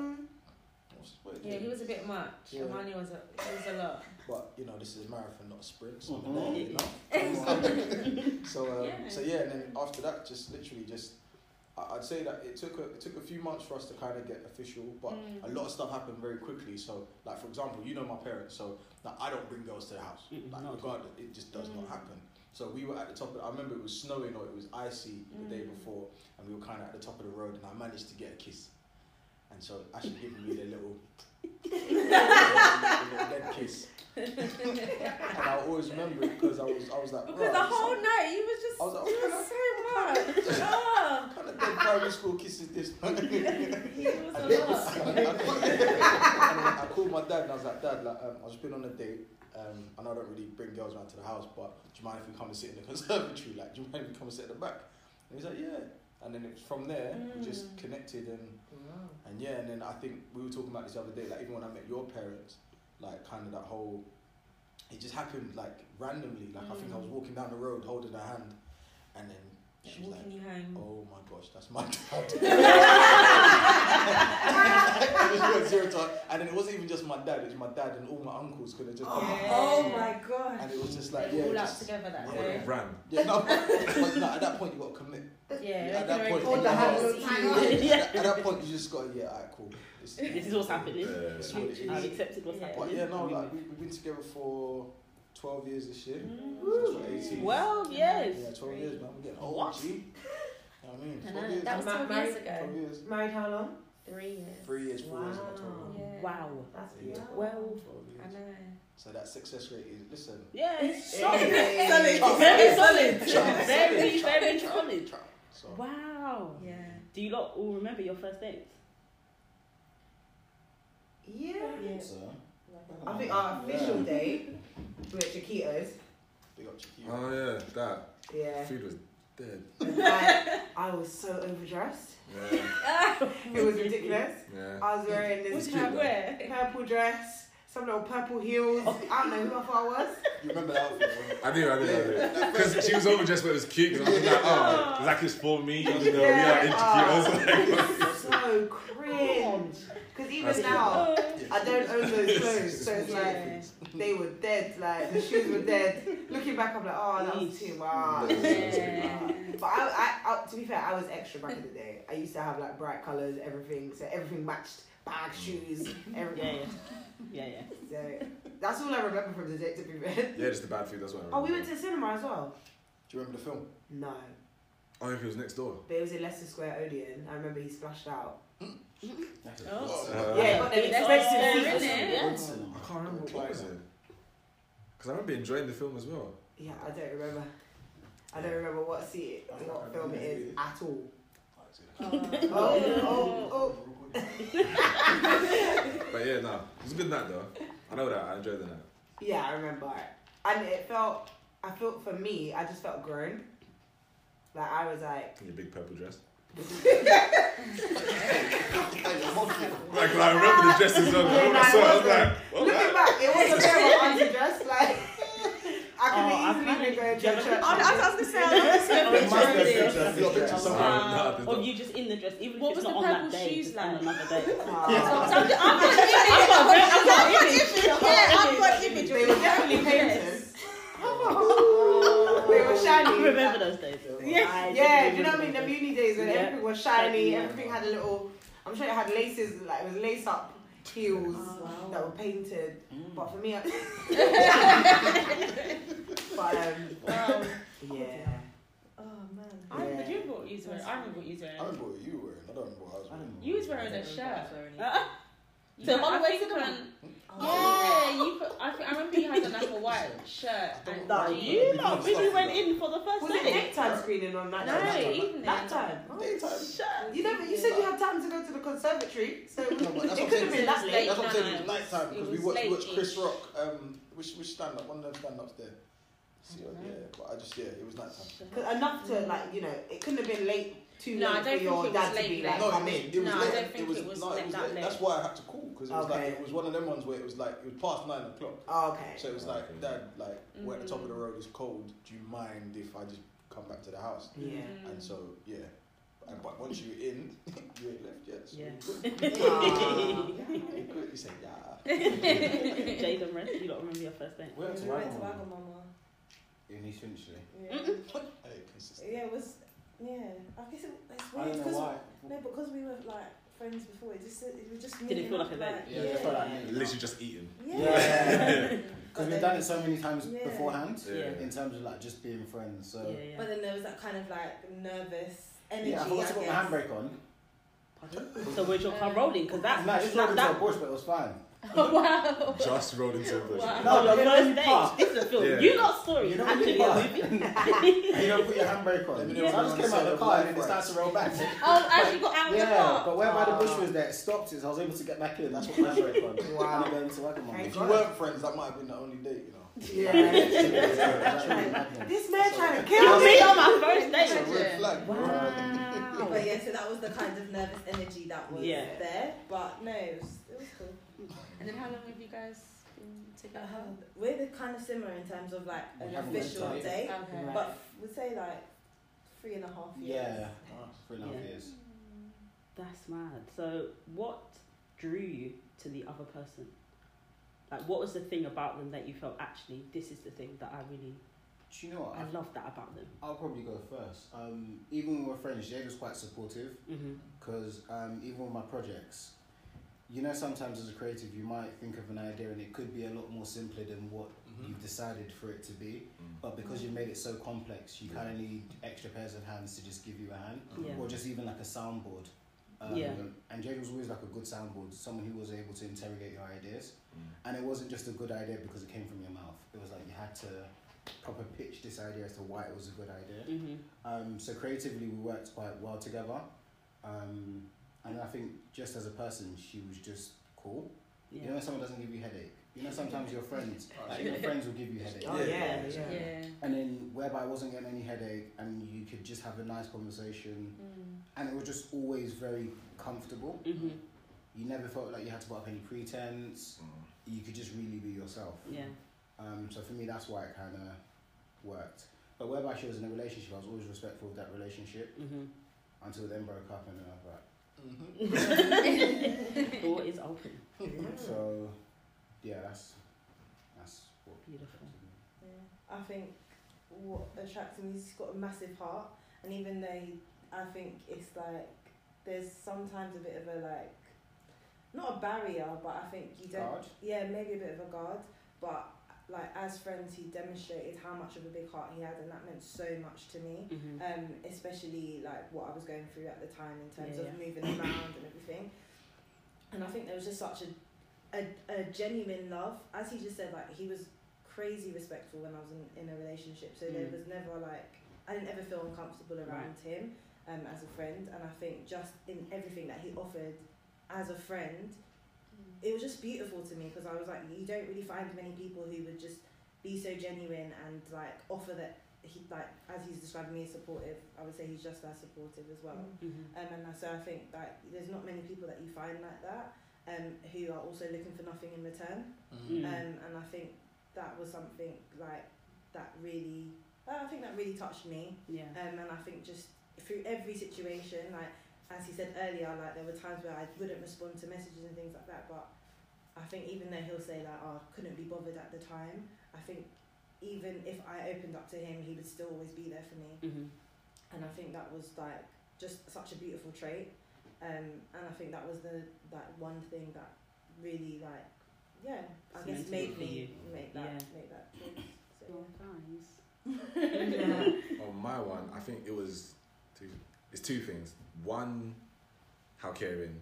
What's, what Yeah, he was a bit much. Yeah. Amani was a, he was a lot. But you know, this is a marathon, not a sprint. So, Mhm. I'm you know. so, um, Yeah. so yeah, and then after that, just literally just, I- I'd say that it took a, it took a few months for us to kind of get official, but Mm. a lot of stuff happened very quickly. So, like for example, you know my parents, so like, I don't bring girls to the house. Mm, Like no. regardless, it just does not Mm. happen. So we were at the top. Of, I remember it was snowing or it was icy the day Mm. before, and we were kind of at the top of the road, and I managed to get a kiss. And so Ashley giving me the little, the little dead kiss, and I always remember it because I was I was like, Because the whole is night he was just I was like, he was so much. oh, kind of dead primary school kiss is this? he was lot. I, called, I called my dad and I was like, Dad, like, um, I was just been on a date. Um, and I don't really bring girls around to the house, but do you mind if we come and sit in the conservatory? Like, do you mind if we come and sit at the back? And he's like, Yeah. And then it was from there we just Mm. connected and and yeah, and then I think we were talking about this the other day. Like even when I met your parents, like kind of that whole, it just happened like randomly. Like I think I was walking down the road holding her hand, and then she was like, you home. "Oh my gosh, that's my dad." It just went zero to- and then it wasn't even just my dad; it was my dad and all my uncles could have just. Oh, come. Yeah. Oh my gosh. And it was just like yeah, all out just, together that yeah. day. Ran. yeah. No, but, but no, at that point you got to commit. Yeah, At that point, record you the got whole to- scene. yeah. At, at that point you just got to, yeah, alright, cool. This, This is what's happening. Yeah. This what it is. I've accepted what's Yeah. But yeah, no, like we, we've been together for twelve years this year. Mm. Since we're 18. Well, yes. Yeah, twelve years, man. We're getting old, What? G. You know what I mean? I Twelve know, years. that was Ma- 12 married- years ago. Twelve years. Married how long? Three years. Three years, four years in Wow. October. Yeah. Wow. That's Yeah. wow. Well, Twelve I know. So that success rate is listen. yeah, it's Hey. solid. Solid. Very solid. Solid. Very, Solid. very solid. So Wow. Yeah. Do you lot all remember your first dates? Yeah. Yeah. So, I think our official date, we were at Chiquitos. big up Chiquita. Oh yeah, that Yeah. food was dead. And I, I was so overdressed. Yeah, It was ridiculous. yeah. I was wearing What this did you wear? purple dress, some little purple heels. Oh. I don't know who I thought I was. You remember that outfit? right? I do, I do, I do. Because she was overdressed, but it was cute. Because I was like, oh, oh. it's like it's for me. You know, we are into Oh, so cringe. Because even That's now, Yeah, I don't own those clothes, so it's like they were dead. Like the shoes were dead. Looking back, I'm like, oh, that was too much. Yeah. But I, I, I, to be fair, I was extra back in the day. I used to have like bright colours, everything, so everything matched. Bag, shoes, everything. yeah. Yeah, yeah. So that's all I remember from the date. To be fair. Yeah, just the bad food. That's what I remember. Oh, we went to the cinema as well. Do you remember the film? No, Oh, if it was next door. but it was in Leicester Square Odeon. I remember he splashed out. that's Oh. Uh, yeah, but then that's expensive fair, seats. Yeah. I can't remember what was it. Because I remember enjoying the film as well. Yeah, I don't remember. I don't remember what seat, what film it is at all. Uh, Oh, oh, But yeah, no, it was a good night though. I know that. I enjoyed the night. Yeah, I remember it. And it felt, I felt for me, I just felt grown. Like I was like, In your big purple dress. Hey, Like, I remember the dress as well. When I saw it, I was like, what looking that? back, it wasn't very auntie dress. Like I could Oh, I easily been going to church. I was, I was gonna say, I was gonna say, it must of a this. picture. Have you got a picture somewhere? no, there's Or you just in the dress, even What if it's was not the on that purple day, shoes just on like? another day. Ah. I'm, I'm not image. I've got a very- I've got an image. I've got image. They were definitely painted. They were shiny. I remember those days. Yeah, yeah. Do you know what I mean? The uni days when Yeah. everything was shiny, Yeah. everything had a little. I'm sure it had laces, like it was lace up heels Oh, wow. that were painted. Mm. But for me, I, but um, Wow. yeah. Oh man. I remember you what you was wearing. I remember what you was I wearing. remember what you were wearing. I don't remember what I was wearing. You was wearing a shirt. So Yeah, all the I way to the on- Oh. Yeah, you. Put, I, think, I remember you had on like a white shirt and Nah, jeans. you lot really went in for the first Was it daytime screening on that No, time? evening. That time. Daytime. You never. You said you had time to go to the conservatory, so No, it could I'm have been that late. That's what I'm saying. It was night. night time because we watched, we watched. Chris Rock. Um, which which stand up? One of them stand ups there. See, I don't yeah, but I just yeah, it was night time. 'Cause enough to like you know, it couldn't have been late too No, I late don't for think your it was dad to late, be like, No, come it in. it was No, I late. don't think it was, it was no, late it was that late. late. That's why I had to call because it was like it was one of them ones where it was like it was past nine o'clock. Oh, okay. So it was like, Dad, like we're at the top of the Mm. road. It's cold. Do you mind if I just come back to the house? Yeah. Mm. And so yeah, and but once you're in, you ain't left yet. So Yeah. you good. Ah. You say yeah. Jaden, Ren, you don't remember your first date? We went to We went to Wagamama Wagamama. in East Finchley. Yeah. Hey, consistent. Yeah, it was. Yeah, I guess it, it's I weird don't know because why. no, because we were like friends before. It just it was just Did it feel like up, a date? Yeah, it felt like me. Literally just eating. Yeah. Yeah. But Because we've done it so many times Yeah. beforehand, Yeah. in terms of like just being friends. So Yeah, yeah. But then there was that kind of like nervous energy. yeah, I forgot to put my handbrake on. So where's your car rolling? Because that's No, I just that, rolled a that, bush, but it was fine. wow. Just rolled into a bush. Wow. No, your but first you date. This is a film. Yeah. You lot story You is know actually when a you movie. and you don't put your handbrake on. Let me So know I if just you came out want of the car and then it starts to roll back. Oh, as you got out of the car. Yeah, but where by the bush was there, it stopped it, so I was able to get back in. That's what my handbrake on. Wow. And then go into Wagamama. If you weren't friends, that might have been the only date, you know. Yeah. That's really mad, man. this man trying to Kill kill me me. on my first It's a date. red flag. bro. Wow. so that was the kind of nervous energy that was Yeah. there. But no, it was, it was cool. And then how long have you guys been together? Uh, we're the kind of similar in terms of like an official date, Okay. Right. but we'd say like three and a half years. Yeah, three and a half Yeah. years. That's mad. So, what drew you to the other person? Like, what was the thing about them that you felt actually this is the thing that I really Do you know what? I love that about them? I'll probably go first. Um, even with we're friends, Jade was quite supportive Mm-hmm. because um, even with my projects, you know, sometimes as a creative, you might think of an idea and it could be a lot more simpler than what Mhm. you've decided for it to be. Mm. But because you made it so complex, you kind of need extra pairs of hands to just give you a hand, Yeah. or just even like a soundboard. Um, Yeah. And Jade was always like a good soundboard, someone who was able to interrogate your ideas. Mm. And it wasn't just a good idea because it came from your mouth. It was like you had to proper pitch this idea as to why it was a good idea. Mm-hmm. Um, so creatively, we worked quite well together. Um, and I think just as a person, she was just cool. You know, when someone doesn't give you headache. You know, sometimes your friends, like your friends will give you headache. Oh, yeah, yeah. Yeah. And then whereby I wasn't getting any headache, and you could just have a nice conversation, Mm. and it was just always very comfortable. Mm-hmm. You never felt like you had to put up any pretense. Mm. You could just really be yourself. Yeah. Um, so for me, that's why it kind of worked. But whereby she was in a relationship, I was always respectful of that relationship Mm-hmm. until it then broke up, and then I was like, Mhm. Door is open. so yeah, that's that's what Beautiful. Yeah. I think what attracts me is he's got a massive heart, and even though he, I think it's like there's sometimes a bit of a like, not a barrier, but I think you don't. Guard? Yeah, maybe a bit of a guard, but like as friends, he demonstrated how much of a big heart he had, and that meant so much to me. Mm-hmm. Um, especially like what I was going through at the time in terms Yeah, of moving around and everything. And I think there was just such a, a, a genuine love. As he just said, like he was crazy respectful when I was in, in a relationship. So there Mm. was never like I didn't ever feel uncomfortable around him um, as a friend. And I think just in everything that he offered as a friend, it was just beautiful to me because I was like, you don't really find many people who would just be so genuine and like offer that he like as he's described me as supportive. I would say he's just as supportive as well. Mm-hmm. Um, and so I think like there's not many people that you find like that um, who are also looking for nothing in return. Mm. Mhm. Um, and I think that was something like that really, I think that really touched me. Yeah. Um, and I think just through every situation, like as he said earlier, like there were times where I wouldn't respond to messages and things like that. But I think even though he'll say like, "Oh, I couldn't be bothered at the time," I think even if I opened up to him, he would still always be there for me. Mm-hmm. And I think that was like just such a beautiful trait. Um, and I think that was the that one thing that really like, yeah, I guess Cemented made me you. make that Yeah. make that choice. So, Oh, yeah. guys. On my one, I think it was two. It's two things. One, how caring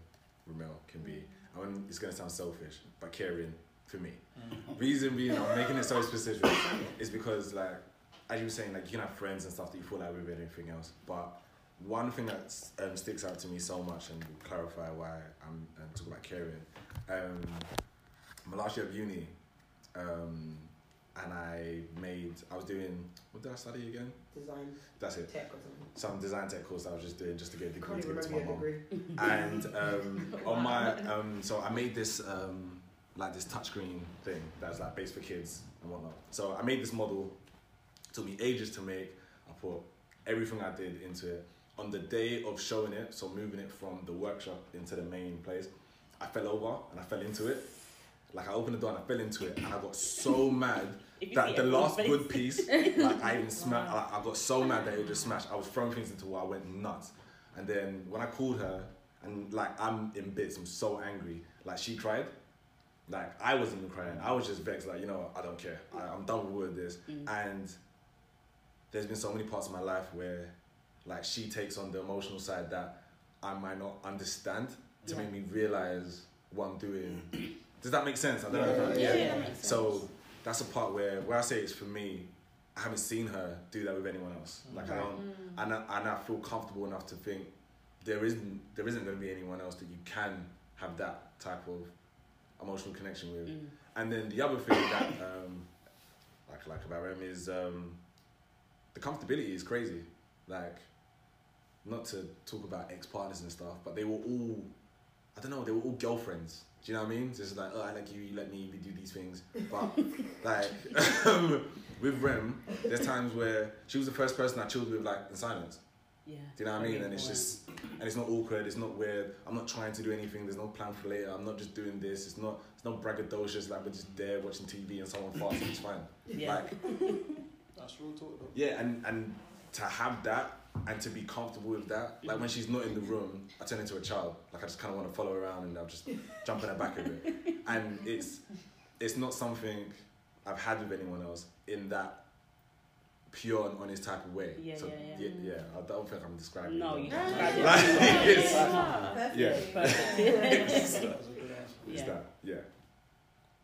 Ramel can be. I mean, it's gonna sound selfish, but caring for me. Mhm. Reason being, I'm making it so specific, is because like, as you were saying, like you can have friends and stuff that you fall out with and everything else. But one thing that um, sticks out to me so much, and will clarify why I'm um, talking about caring. Um, my last year of uni, um, and I made. I was doing. What did I study again? Design That's it. tech or something. Some design tech course I was just doing just to get a degree to give to my degree. and um, on my um, so I made this um, like this touchscreen thing that's like based for kids and whatnot. So I made this model. It Took me ages to make. I put everything I did into it. On the day of showing it, so moving it from the workshop into the main place, I fell over and I fell into it. Like I opened the door and I fell into it, and I got so mad that the last face- good piece, like I even smashed. Like, I got so mad that it just smashed. I was throwing things into wall. I went nuts. And then when I called her, and like I'm in bits, I'm so angry. Like she cried. Like I wasn't even crying. I was just vexed. Like you know, I don't care. I, I'm done with this. Mm. And there's been so many parts of my life where, like, she takes on the emotional side that I might not understand to Yeah. make me realize what I'm doing. Does that make sense? I don't know. if I- Yeah, yeah, that makes sense. So that's a part where where I say it's for me. I haven't seen her do that with anyone else. Like I don't, and I, and I feel comfortable enough to think there isn't there isn't going to be anyone else that you can have that type of emotional connection with. Mm. And then the other thing that um, like like about Rem is um, the comfortability is crazy. Like not to talk about ex partners and stuff, but they were all, I don't know, they were all girlfriends. Do you know what I mean? Just like, oh, I like you, you let me, we do these things. But like with Rem, there's times where she was the first person I chilled with like in silence. Yeah. Do you know what I mean? And it's just, and it's not awkward. It's not weird. I'm not trying to do anything. There's no plan for later. I'm not just doing this. It's not. It's not braggadocious. Like we're just there watching TV and someone farts. and It's fine. Yeah. Like That's real talk though. yeah, and and to have that and to be comfortable with that. Like when she's not in the room, I turn into a child. Like I just kind of want to follow around and I'll just jump in her back a bit. And it's it's not something I've had with anyone else in that pure and honest type of way. Yeah, so, yeah, yeah. yeah, I don't think I'm describing. No, you No, can't it. Like, Yeah. it's- Yeah. Perfect. Yeah. That was a good answer. It's Yeah. that. Yeah.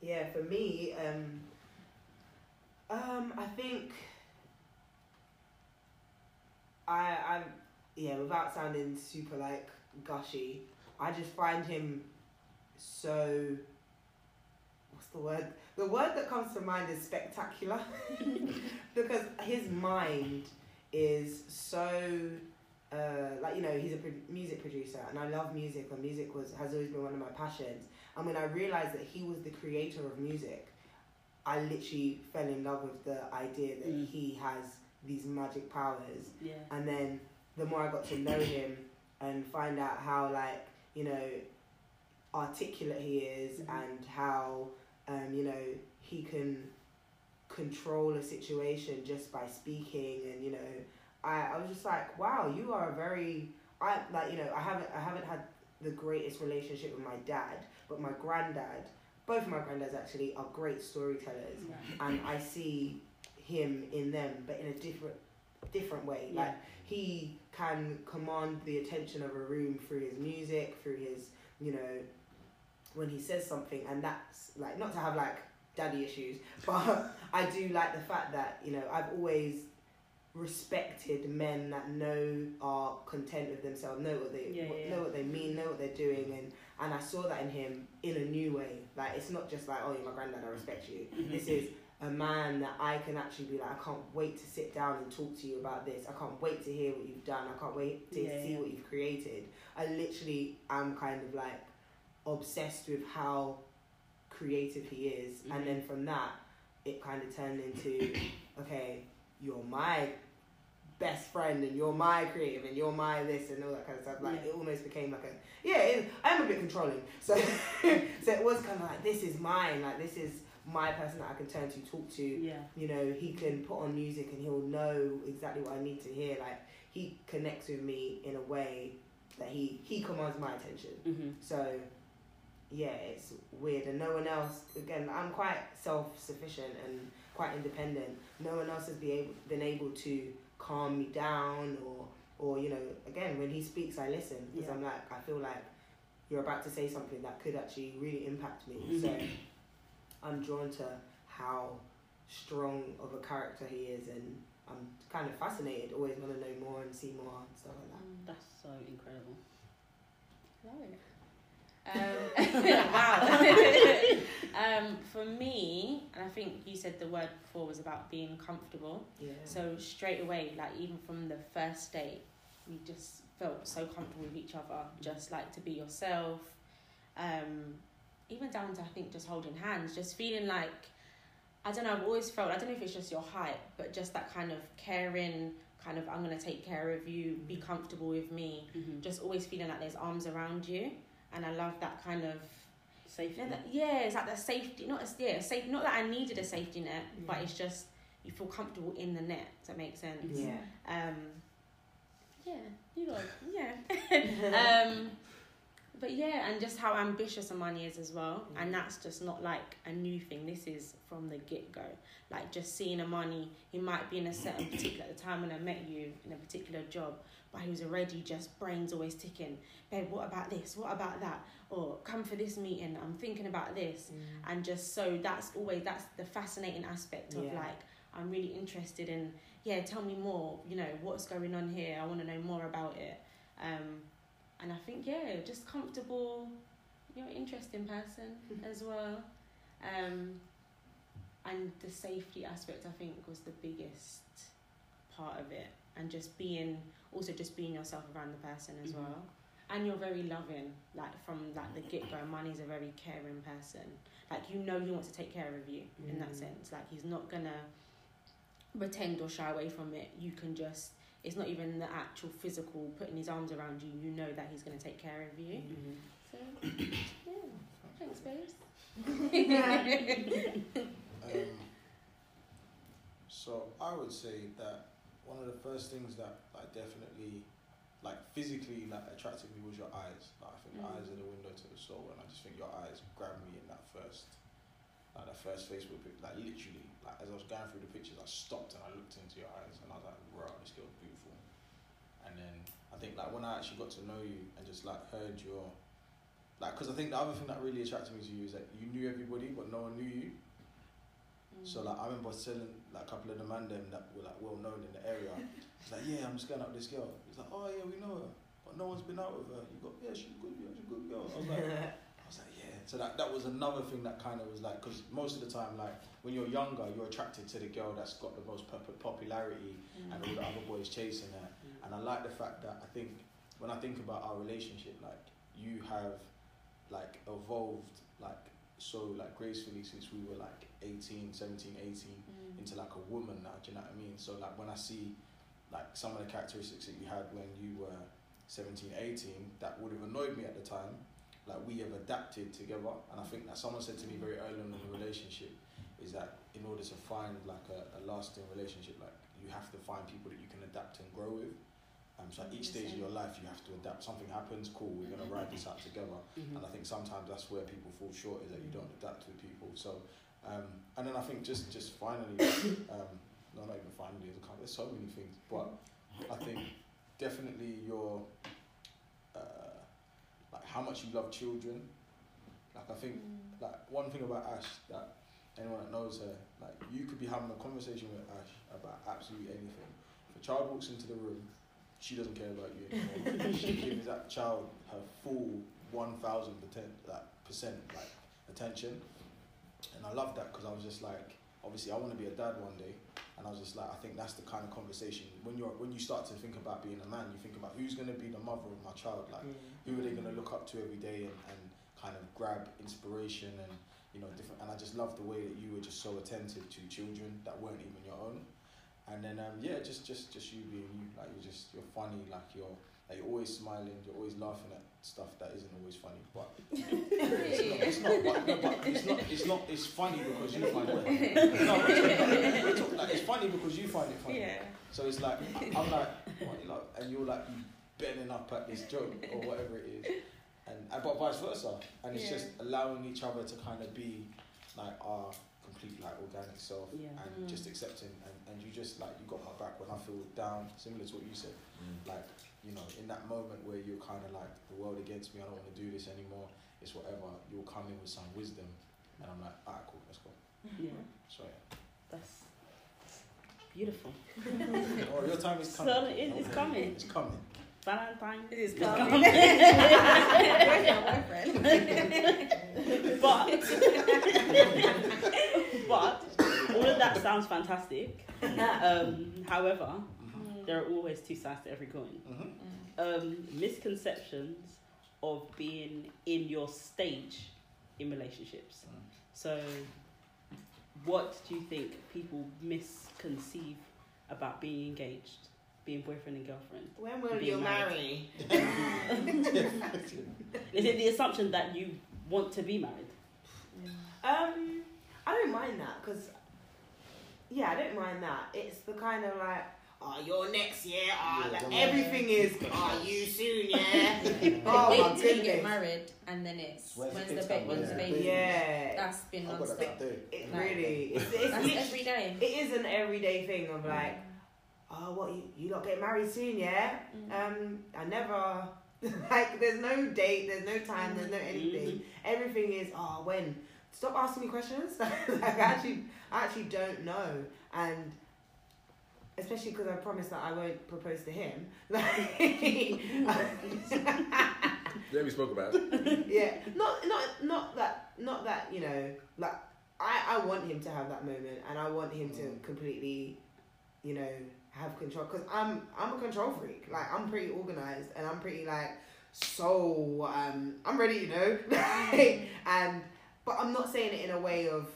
Yeah, for me, um, um, I think I, I, yeah, without sounding super like gushy, I just find him so. What's the word? The word that comes to mind is spectacular, because his mind is so. Uh, like you know, he's a pro- music producer, and I love music. And music was has always been one of my passions. And when I realized that he was the creator of music, I literally fell in love with the idea that Mm. he has these magic powers. Yeah. And then the more I got to know him and find out how like you know articulate he is Mhm. and how um, you know he can control a situation just by speaking and you know I, I was just like wow you are a very I like you know I haven't I haven't had the greatest relationship with my dad but my granddad both of my granddads actually are great storytellers and I see him in them, but in a different different way. Yeah. Like he can command the attention of a room through his music, through his you know when he says something, and that's like not to have like daddy issues, but I do like the fact that you know I've always respected men that know are content with themselves, know what they Yeah, yeah, know what they mean, know what they're doing, and and I saw that in him in a new way. Like it's not just like oh you're my granddad, I respect you. Mhm. This is a man that I can actually be like, I can't wait to sit down and talk to you about this. I can't wait to hear what you've done. I can't wait to Yeah, see yeah. what you've created. I literally am kind of like obsessed with how creative he is. Mhm. And then from that, it kind of turned into, okay, you're my best friend and you're my creative and you're my this and all that kind of stuff. Like Yeah. it almost became like a yeah. It, I'm a bit controlling, so so it was kind of like this is mine. Like this is my person that I can turn to, talk to. Yeah. You know, he can put on music and he'll know exactly what I need to hear. Like he connects with me in a way that he he commands my attention. hmm So yeah, it's weird, and no one else. Again, I'm quite self-sufficient and quite independent. No one else has be able, been able to calm me down, or or you know, again, when he speaks, I listen because Yeah. I'm like, I feel like you're about to say something that could actually really impact me. So I'm drawn to how strong of a character he is, and I'm kind of fascinated. Always want to know more and see more and stuff like that. That's so incredible. Love it. Um, wow. um, for me, and I think you said the word before was about being comfortable. Yeah. So straight away, like even from the first date, we just felt so comfortable with each other. Just like to be yourself. Um, even down to I think just holding hands, just feeling like I don't know. I've always felt I don't know if it's just your height, but just that kind of caring, kind of I'm gonna take care of you, be comfortable with me. hmm Just always feeling like there's arms around you, and I love that kind of Safety. you know, that, yeah, it's like that safety. Not as yeah, safe. Not that I needed a safety net, but it's just you feel comfortable in the net. Does that make sense? Yeah. Um, yeah, you know, yeah. um, but yeah, and just how ambitious Amani is as well, and that's just not like a new thing. This is from the get go. Like just seeing Amani, he might be in a certain particular at the time when I met you in a particular job, but he was already just brains always ticking. Babe, what about this? What about that? Or come for this meeting. I'm thinking about this and just so that's always that's the fascinating aspect of Yeah. like i'm really interested in yeah tell me more you know what's going on here i want to know more about it um and i think yeah just comfortable you're an interesting person as well um and the safety aspect i think was the biggest part of it and just being also just being yourself around the person as Mhm. well. And you're very loving, like from like the get go. Amani's a very caring person. Like you know he wants to take care of you in that Mm. sense. Like he's not gonna pretend or shy away from it. You can just it's not even the actual physical putting his arms around you. You know that he's gonna take care of you. Mhm. So yeah, thanks, babes. Um, so I would say that one of the first things that like definitely like physically like attracted me was your eyes. Like I think the Mm. eyes are the window to the soul, and I just think your eyes grabbed me in that first like that first Facebook pic. Like literally, like as I was going through the pictures, I stopped and I looked into your eyes, and I was like, "Wow, this girl's beautiful." And then I think like when I actually got to know you and just like heard your like, because I think the other thing that really attracted me to you is that you knew everybody, but no one knew you. Mm. So like I remember telling like a couple of the man them that were like well known in the area. It's like yeah, I'm just going out with this girl. It's like oh yeah, we know her, but no one's been out with her. You go yeah, she's good, yeah, she's a good girl. I was like I was like yeah. So that that was another thing that kind of was like because most of the time like when you're younger, you're attracted to the girl that's got the most pop- popularity and mm. all the other boys chasing her. And I like the fact that I think when I think about our relationship, like you have like evolved like so like gracefully since we were like 18, 17, 18 Mm. into like a woman now, do you know what I mean? So like when I see like some of the characteristics that you had when you were 17, 18 that would have annoyed me at the time, like we have adapted together and I think that someone said to me very early on in the relationship is that in order to find like a, a lasting relationship like you have to find people that you can adapt and grow with. Um, so at each stage of your life you have to adapt. Something happens, cool, we're gonna ride this out together. Mhm. And I think sometimes that's where people fall short is that you don't adapt with people. So, um, and then I think just just finally, um, no, not even finally, there's a couple- there's so many things, but I think definitely your uh, like how much you love children. Like I think like one thing about Ash that anyone that knows her, like you could be having a conversation with Ash about absolutely anything. If a child walks into the room, she doesn't care about you anymore. she gives that child her full one thousand percent like percent like attention, and I love that because I was just like, obviously I want to be a dad one day, and I was just like, I think that's the kind of conversation when you're when you start to think about being a man, you think about who's gonna be the mother of my child, like mm. who are they going to look up to every day and, and kind of grab inspiration and you know different and I just love the way that you were just so attentive to children that weren't even your own and then um, yeah just just just you being you. Like you're just you're funny like you're like you're always smiling you're always laughing at stuff that isn't always funny but it's not it's not, but, no, but it's not it's not it's funny because you find it no, it's, like, it's funny because you find it funny. Yeah. so it's like I'm like, what, you like, and you're like bending up at this joke or whatever it is, and, and but vice versa, and it's Yeah. just allowing each other to kind of be like our complete like organic self Yeah. and Mm. just accepting, and, and you just like you got my back when I feel down, similar to what you said, like you know in that moment where you're kind of like the world against me, I don't want to do this anymore, it's whatever. You'll come in with some wisdom, and I'm like, alright, cool, let's go. Yeah, So yeah. that's beautiful. Oh, your time is So coming. it- it's Okay. coming. It's coming. Valentine It is is coming. coming. Where's your boyfriend? but but all of that sounds fantastic. Um, however, there are always two sides to every coin. Mm-hmm. Um, misconceptions of being in your stage in relationships. So, what do you think people misconceive about being engaged, being boyfriend and girlfriend? When will you married. marry? Is it the assumption that you want to be married? Um, I don't mind that because, yeah, I don't mind that. It's the kind of like, oh, you're next year. Oh, ah, Yeah, like everything is, are you soon? Yeah. They oh wait my until you get goodness. married and then it's When's the when's the, kids ba- come? when's the Yeah. baby? Yeah. That's been I've got non-stop. that day. It Like- really, it's, it's That's lit- every day. it is an everyday thing of like, oh, what you you lot get married soon? Yeah. Mm. Um, I never. Like, there's no date, there's no time, there's no mm. anything. Everything is, oh, when? Stop asking me questions. like, I actually, I actually don't know, and especially because I promised that I won't propose to him. Like, Yeah, we spoke about. it. yeah, not not not that not that you know like I I want him to have that moment, and I want him to completely you know, have control. Because I'm I'm a control freak. Like I'm pretty organized and I'm pretty like so um I'm ready, you know. and but I'm not saying it in a way of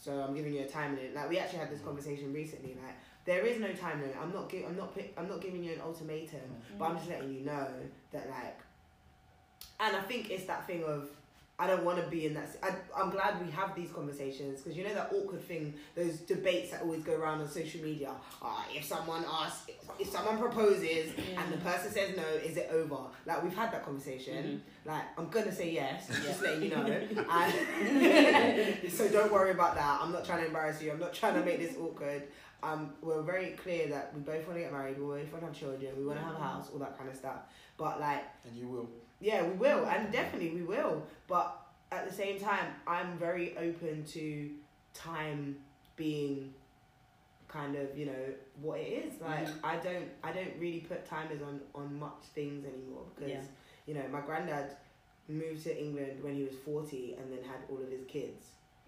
so I'm giving you a time limit. Like we actually had this mm. conversation recently. Like there is no time limit. I'm not gi- I'm not pi- I'm not giving you an ultimatum, but I'm mm. just letting you know that like. And I think it's that thing of I don't want to be in that. I, am glad we have these conversations because you know that awkward thing, those debates that always go around on social media. Ah, if someone asks, if someone proposes and the person says no, is it over? Like we've had that conversation. Like I'm gonna say yes, just letting you know. And so don't worry about that. I'm not trying to embarrass you. I'm not trying to make this awkward. Um, we're very clear that we both want to get married. We both want to have children. We want to have a house, all that kind of stuff. But like And you will. Yeah, we will, and definitely we will. But at the same time, I'm very open to time being kind of you know what it is. Like Mhm. I don't I don't really put timers on on much things anymore because Yeah. you know my granddad moved to England when he was forty and then had all of his kids.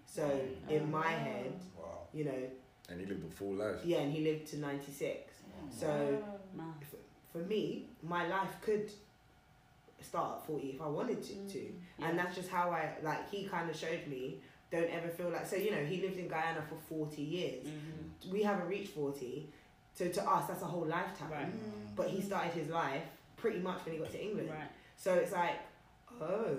So in my head, Wow. you know, And he lived a full life. yeah, and he lived to ninety six. So Man. for me, my life could start at 40 if I wanted to, to. And that's just how I, like, he kind of showed me, don't ever feel like, so, you know, he lived in Guyana for 40 years. Mhm. We haven't reached 40. So to us, that's a whole lifetime. Right. But he started his life pretty much when he got to England. Right. So it's like, oh,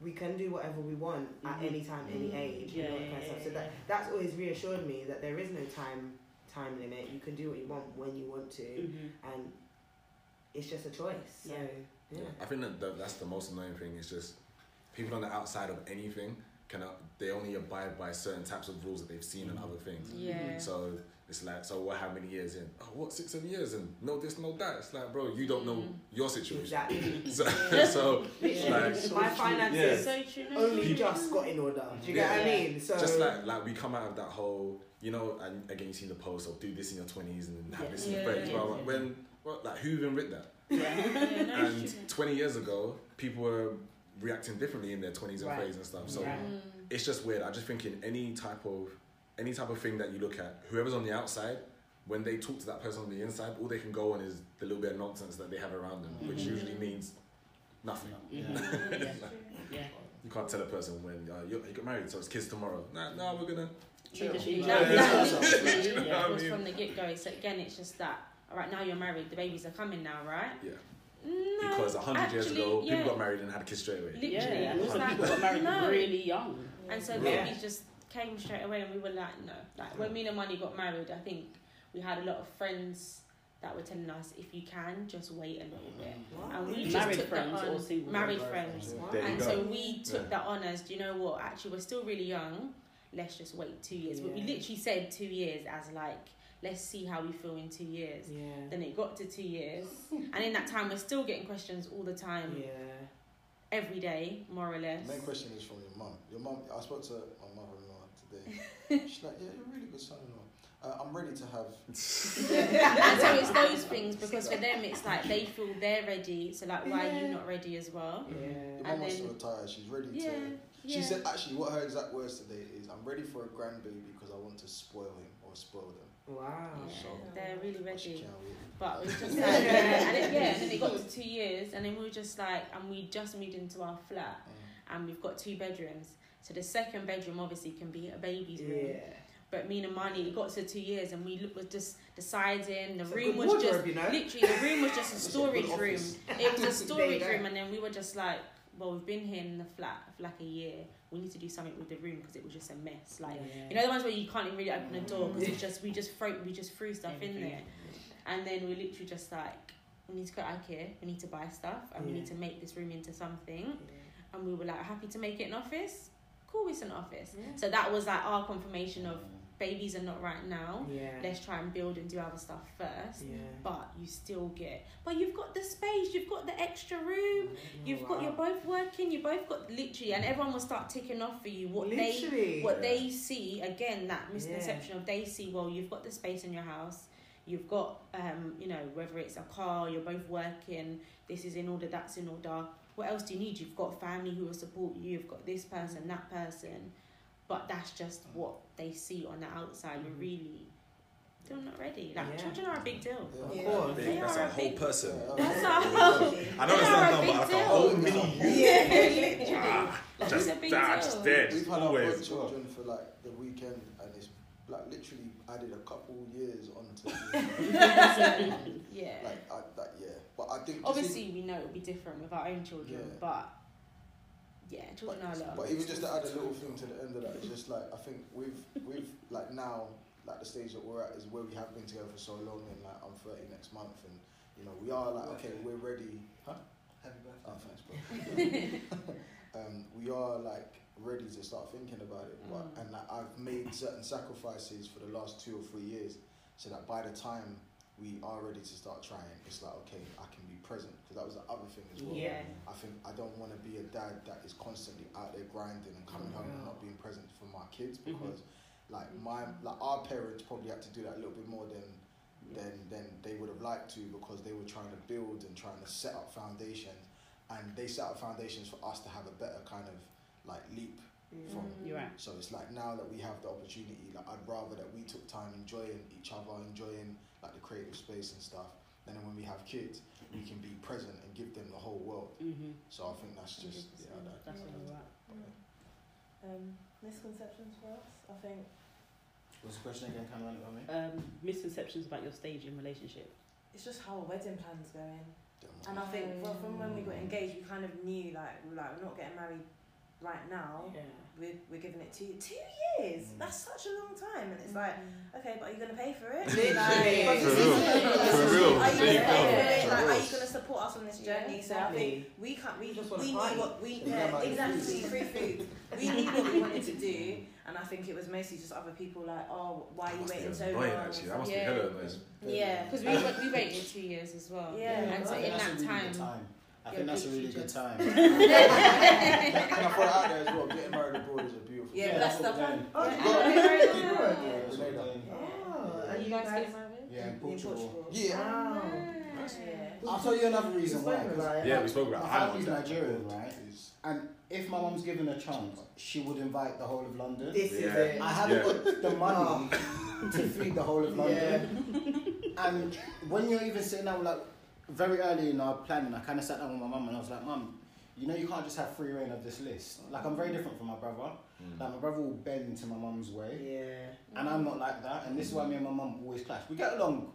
we can do whatever we want at Mhm. any time, any Mm. age. Yeah, you know, yeah, kind of stuff. So that, that's always reassured me that there is no time time limit. You can do what you want when you want to Mhm. and it's just a choice. So Yeah. yeah. I think that the, that's the most annoying thing. Is just people on the outside of anything cannot. They only abide by certain types of rules that they've seen in other things. Yeah. So it's like, so what? How many years in? Oh, what? Six, seven years in? No this, no that. It's like, bro, you don't know Mm. your situation. Exactly. So, Yeah. so Yeah. like, My finances So only just got in order. Do you Yeah. get what I mean? So just like like we come out of that whole, you know, and again you seen the post of do this in your twenties and have Yeah. this in your Yeah, thirties. yeah, well, yeah. when what like who even writ that? Yeah, no, and it's 20 years ago, people were reacting differently in their 20s and Right. 30s and stuff. So Right. Mm. it's just weird. I just think in any type of any type of thing that you look at, whoever's on the outside, when they talk to that person on the inside, all they can go on is the little bit of nonsense that they have around them, which Mhm. usually means nothing. Mm, Yeah. it's. Yeah. You can't tell a person when uh, you you got married, so it's kids tomorrow. Nah, nah, we're gonna. You just- That, you that, just- literally You Yeah. was from the get go. So again, it's just that. All right, now you're married. The babies are coming now, right? Yeah. No, Because a hundred years ago, yeah. people got married and had kids straight away. Literally, Yeah, and also like, people got married no. really young. And so Yeah. babies just came straight away, and we were like, no. Like when me and Amani got married, I think we had a lot of friends that were telling us, if you can, just wait a little bit. And we just Married took that friends on. or single? Married Married friends. friends, There and go. so we took Yeah. that on as, do you know what? Actually, we're still really young. Let's just wait two years. But we literally said two years as like, let's see how we feel in two years. Yeah. Then it got to two years, and in that time, we're still getting questions all the time, Yeah. every day, more or less. The main question is from your mum. Your mum, I spoke to my mother-in-law today. She's like, "Yeah, you're a really good son-in-law. Uh, I'm ready to have." and so it's those things because for them it's like they feel they're ready. So like, why are you not ready as well? Yeah. Your mum And wants to retire. She's ready Yeah, to. yeah. She said actually, what her exact words today is, "I'm ready for a grandbaby because I want to spoil him or spoil them." Wow. Yeah, So- they're really ready. But it was just like, yeah, and then, yeah, and then it got to two years, and then we were just like, and we just moved into our flat, Mm. and we've got two bedrooms. So the second bedroom obviously can be a baby's room, Yeah. but me and Amani, it got to two years, and we look- were just deciding. The It's a room was just you know? literally the room was just a It's a storage room. It was a storage room, and then we were just like, well, we've been here in the flat for like a year. We need to do something with the room because it was just a mess. Like you know the ones where you can't even really open the door because it's just we just throw we just threw stuff in there, and then we literally just like we need to go to IKEA, we need to buy stuff, and we need to make this room into something. And we were like happy to make it an office. Cool, it's an office. So that was like our confirmation of babies are not right now. Yeah. Let's try and build and do other stuff first. Yeah. But you still get, but you've got the space, you've got the extra room, you've got, you're both working, you both got literally, and everyone will start ticking off for you what they what they see again that misconception of they see well you've got the space in your house you've got um you know whether it's a car you're both working this is in order that's in order what else do you need you've got family who will support you you've got this person that person but that's just what they see on the outside Mm. but really still not ready. Like Yeah. children are a big deal. Yeah. Of Yeah. course. They Big, that's are a a whole big- person. That's a whole. I know it's They not are a done, but big like a whole mini you. Yeah, literally. Ah, Like, just it's a big that, deal. just dead. We've had our Always. boy children for like the weekend, and it's like literally added a couple years onto. yeah. like I, that, yeah, but I think just Obviously, we know it'll be different with our own children, Yeah. but yeah, But, children are a little. but even just to add a little thing to the end of that, it's just like I think we've we've like now, like the stage that we're at is where we have been together for so long, and like I'm 30 next month, and you know we are like okay, we're ready. Huh? Happy birthday. Oh, thanks, bro. um, we are like ready to start thinking about it, but Mm. and like, I've made certain sacrifices for the last two or three years, so that by the time we are ready to start trying, it's like okay, I can be present because that was the other thing as well. Yeah. I think I don't want to be a dad that is constantly out there grinding and coming home and mm-hmm. not being present for my kids mm-hmm. because, like my like our parents probably had to do that a little bit more than than than they would have liked to because they were trying to build and trying to set up foundations, and they set up foundations for us to have a better kind of like leap from. You're right. So it's like now that we have the opportunity, like I'd rather that we took time enjoying each other, enjoying like the creative space and stuff. And then when we have kids, we can be present and give them the whole world. Mm-hmm. So I think that's just yeah. That, That's all right. Um, misconceptions for us. I think What's the question again? Can you run it by me? Um, misconceptions about your stage in relationship. it's just how a wedding plan's going. them- And I think well, from when we got engaged, we kind of knew like we're like we're not getting married right now. Yeah. We're, we're giving it two two years. Mm. That's such a long time, and it's like okay, but are you gonna pay for it? Literally. Like, For real. For real. Are you gonna pay for it? Like, are you gonna support us on this journey? So I think we can't. We, just we knew what we Yeah, yeah, exactly free food. We knew what we wanted to do, and I think it was mostly just other people like, oh, why are you waiting so annoying, long? actually. That must Yeah. be hella annoying. Yeah, Because we we waited two years as well. Yeah. And so in that a really time, good time. I think that's a big really good time. Can I throw it out there as well? Getting married abroad is a beautiful. Yeah, thing. that's what the we're plan. doing. Oh, Yeah. you got Yeah. married Yeah. abroad? Yeah. That's what we're doing. Oh, are you guys getting married? Yeah, in In Portugal. Portugal. Oh. Yeah. Wow. Yeah. I'll tell you another reason why. spoken 'cause about. Yeah, we spoke about My how family's Nigerian, right? And if my mum's given a chance, she would invite the whole of London. This is it. I haven't Yeah. got the money oh. to feed the whole of London. And when you're even sitting down, like very early in our planning, I kind of sat down with my mum and I was like, Mum, you know, you can't just have free reign of this list. Like, I'm very different from my brother. Mm. Like, my brother will bend to my mum's way, Yeah. and I'm not like that. And this is why me and my mum always clash. We get along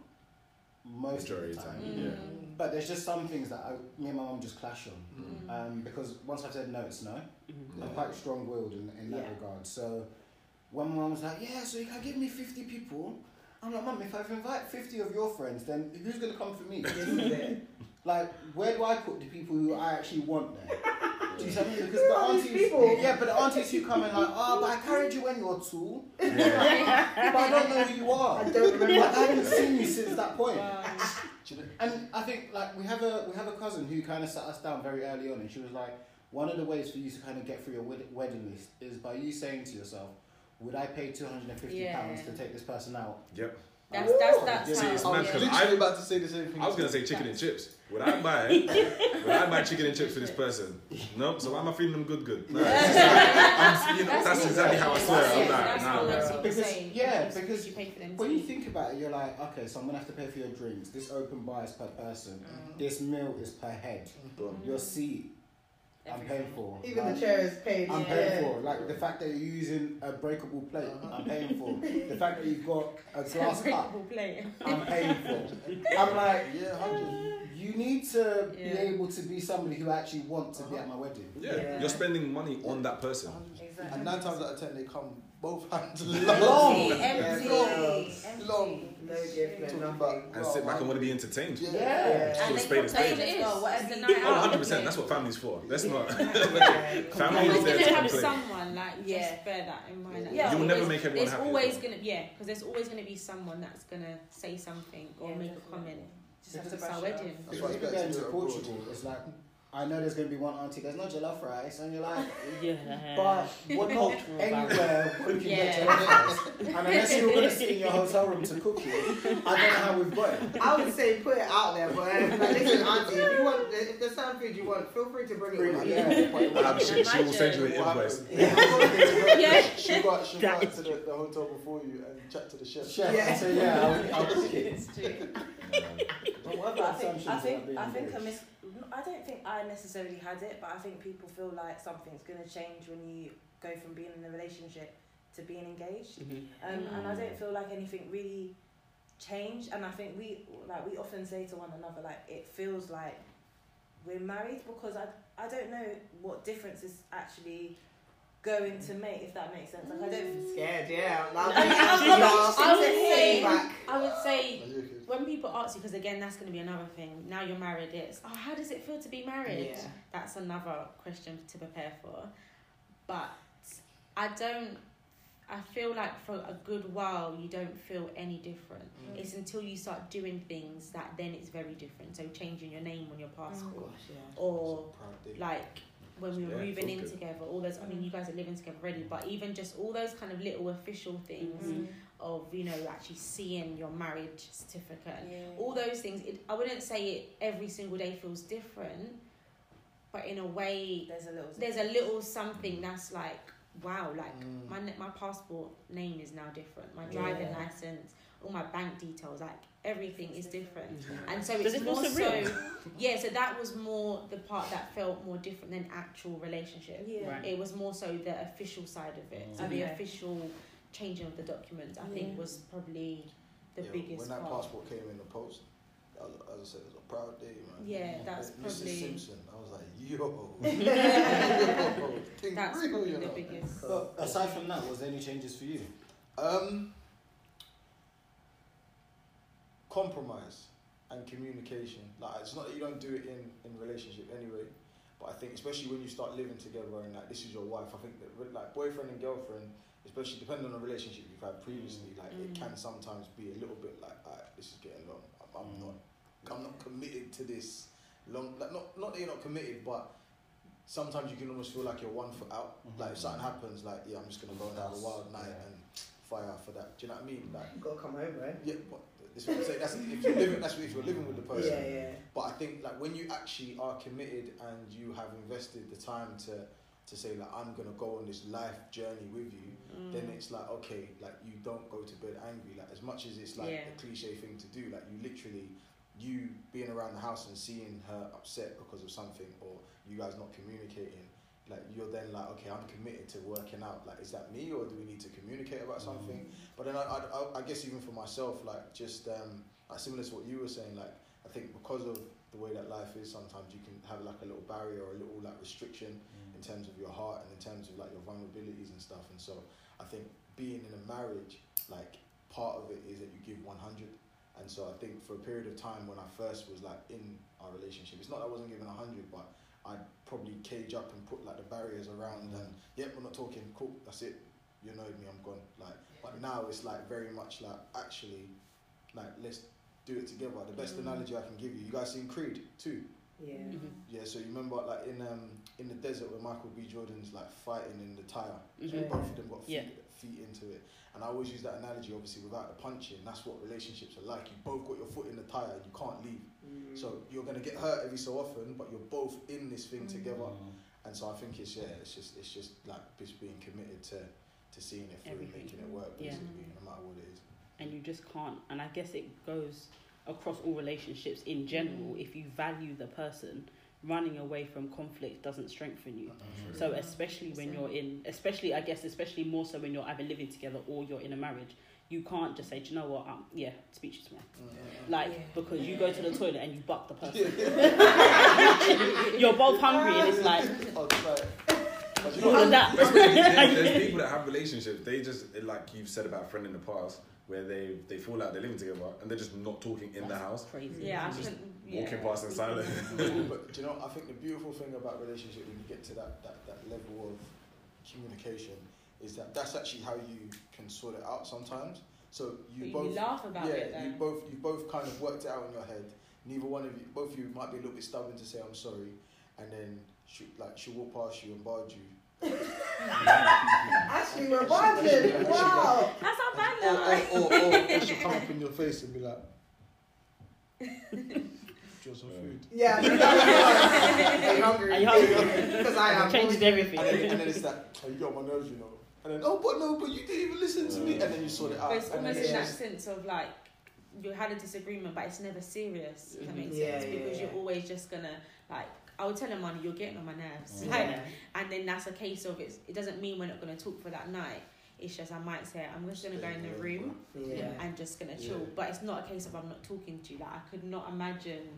most Majority of the time, time, Mm. yeah. but there's just some things that I, me and my mum just clash on. Mm. Um, because once I've said no, it's no. Mm-hmm. I'm Yeah. quite strong willed in, in that Yeah. regard. So when my mum was like, Yeah, so you can give me 50 people, I'm like, Mum, if I invite 50 of your friends, then who's going to come for me? This is it. like, where do I put the people who I actually want there? Do you see what I mean? Because the Who are these aunties, people? yeah, but the aunties who come in like, oh, but I carried you when you were two, Yeah. but I don't know who you are. I don't remember. Like, I haven't seen you since that point. Wow. Do you know- And I think like we have a we have a cousin who kind of sat us down very early on, and she was like, one of the ways for you to kind of get through your wedding list is by you saying to yourself, would I pay two hundred and fifty pounds to take this person out? Yep. That's that's that's See, how. it's I mad was yeah. 'cause I- about to say the same thing. I was gonna say chicken and chips. Would I buy? would I buy chicken and chips for this person? No. So why am I feeding them good, good? No, it's just like, I'm, you know, that's, exactly how I swear. That's, I'm yeah, like, that's nah, what man. loads of people Because- yeah, because you pay for them When you think about it, you're like, okay, so I'm gonna have to pay for your drinks. This open bar is per person. Mm. This meal is per head. Boom. Your seat, I'm paying for. Even Like, the chair is paid. I'm yeah. paying for. Like the fact that you're using a breakable plate, uh-huh. I'm paying for. The fact that you've got a glass cup, Breakable plate. I'm paying for. I'm like, Yeah, hundred. you need to be able to be somebody who actually wants to be at my uh-huh. wedding. Yeah. Yeah. You're spending money on that person. Exactly. And nine times out of ten, they come both hands Empty, long. empty, long. empty. Long. No gift, no Talking And sit back and want to be entertained. Yeah. Yeah. So And a they spade is spade. as well. Whatever the you night Oh, 100 percent. That's what family's for. Let's not. Family is You're there gonna to have complain. someone like Yeah. just bear that in mind. Like, Yeah. You'll never make everyone There's happy. always gonna yeah, because there's always gonna be someone that's gonna say something or Yeah, make a comment. Just have to it's our brush it off. wedding. That's why If it's you're better going to to do it abroad. Portugal, it's like I know there's going to be one auntie there's no jollof rice, and you're like, Yeah. but we're not anywhere where we can Yeah. jollof rice. And unless you're going to sit in your hotel room to cook it, I don't know how we've got it. I would say put it out there, but like, listen, auntie, if you want, if there's some food you want, feel free to bring it. Bring with it, yeah. Um, she, she will send you an what invoice. happened- Yeah. She'll go, she'll go That out is to the, the hotel before you and chat to the chef. Chef, Yeah. so yeah, I'll, I'll cook it. It's true. But what But I think, assumptions I think, I think I made? Miss. I don't think I necessarily had it, but I think people feel like something's going to change when you go from being in a relationship to being engaged. Mhm. Um, And I don't feel like anything really changed. And I think we like we often say to one another like it feels like we're married because I I don't know what difference is actually going to make if that makes sense. Like I don't. Scared, yeah. I'm I mean, I I'm would say. I would say Are you okay? when people ask you, because again, that's going to be another thing. Now you're married, it's oh, how does it feel to be married? Yeah. That's another question to prepare for. But I don't. I feel like for a good while you don't feel any different. Mm. It's until you start doing things that then it's very different. So changing your name on your passport, Oh gosh, yeah. or It's a proud day. like when we were Yeah, moving in good. together. All those. I mean, you guys are living together already, but even just all those kind of little official things Mm. of you know actually seeing your marriage certificate Yeah. all those things it, i wouldn't say it every single day feels different but in a way There's a little. there's a little something that's like wow like Mm. my my passport name is now different my driving Yeah. license all my bank details like everything is different and so it's it feel more so yeah so that was more the part that felt more different than actual relationship Yeah. Right. it was more so the official side of it so the official changing of the documents i think was probably the Yeah, biggest When that part passport came in the post, as, as I said, it was a proud day, man. Yeah, that's Mrs. probably- Simpson. I was like, yo. Thing that's real, probably you the biggest But aside from that, was there any changes for you? Um, compromise and communication. Like it's not that you don't do it in in relationship anyway, but I think especially when you start living together and like this is your wife, I think that like boyfriend and girlfriend, especially depending on the relationship you've had previously, like it Mm. can sometimes be a little bit like, alright, this is getting long. I'm, I'm Mm. not, I'm not committed to this long. Like not not that you're not committed, but. Sometimes you can almost feel like you're one foot out. Mhm. Like if something happens, like yeah, I'm just gonna go and have a wild night Yeah. and fire for that. Do you know what I mean? Like You gotta come home, right? yeah, but this is what I'm saying. That's if you're living. That's if you're living with the person. Yeah, yeah. But I think like when you actually are committed and you have invested the time to to say like I'm gonna go on this life journey with you, Mm. then it's like okay, like you don't go to bed angry. Like as much as it's like Yeah. a cliche thing to do, like you literally you being around the house and seeing her upset because of something or you guys not communicating. Like you're then like okay, I'm committed to working out. Like is that me or do we need to communicate about something? But then I, I, I- guess even for myself, like just um, like similar to what you were saying, like I think because of the way that life is, sometimes you can have like a little barrier or a little like restriction in terms of your heart and in terms of like your vulnerabilities and stuff. And so I think being in a marriage, like part of it is that you give one hundred. And so I think for a period of time when I first was like in our relationship, it's not that I wasn't giving hundred, but I'd probably cage up and put like the barriers around and yep, we're not talking, cool, that's it. You annoyed me, I'm gone. Like but now it's like very much like actually like let's do it together. The best Mm. analogy I can give you, you guys seen Creed II? Yeah. Mhm. Yeah, so you remember like in um in the desert where Michael B. Jordan's like fighting in the tire. Mhm. Both of them got feet, Yeah. feet into it. And I always use that analogy obviously without the punching. That's what relationships are like. You both got your foot in the tire, you can't leave. Mm. So you're gonna get hurt every so often, but you're both in this thing Mm. together. Mm. And so I think it's yeah, it's just it's just like just being committed to to seeing it through and making it work Yeah. basically, no matter what it is. and you just can't and i guess it goes across all relationships in general Mm. if you value the person running away from conflict doesn't strengthen you Mhm. so especially when you're in especially i guess especially more so when you're either living together or you're in a marriage you can't just say do you know what um, yeah speech tomorrow Mm. like Yeah. because you go to the toilet and you buck the person you're both hungry and it's like Oh, it's but you know all what? of that But there's, there's people that have relationships. They just like you've said about a friend in the past, where they they fall out, they're living together, and they're just not talking in the house, crazy yeah i Just couldn't yeah. walking past in silence. but do you know, I think the beautiful thing about relationship when you get to that, that, that level of communication is that that's actually how you can sort it out sometimes. So you you both laugh about yeah, it, you though. both you both kind of worked it out in your head. Neither one of you, both of you might be a little bit stubborn to say I'm sorry, and then she like she'll walk past you and barge you. Actually, we're bonded. Wow. That's not bad Or, or, or, or, or she'll come up in your face and be like, "Do you some food?" Yeah. Are you hungry? Are you hungry? Because I am. Changed everything. And then, and then it's like, "Oh, you got on my nerves, you know." And then, "Oh, but no, but you didn't even listen to me." And then you sort it out. But it's and then almost in that sense of like you had a disagreement, but it's never serious. If that makes Yeah, sense yeah, because yeah. you're always just gonna like. I would tell him, "Man, you're getting on my nerves." Yeah. Like, and then that's a case of it's, it doesn't mean we're not going to talk for that night. It's just I might say I'm just going to go in the room Yeah. and just going to chill. Yeah. But it's not a case of I'm not talking to you. Like I could not imagine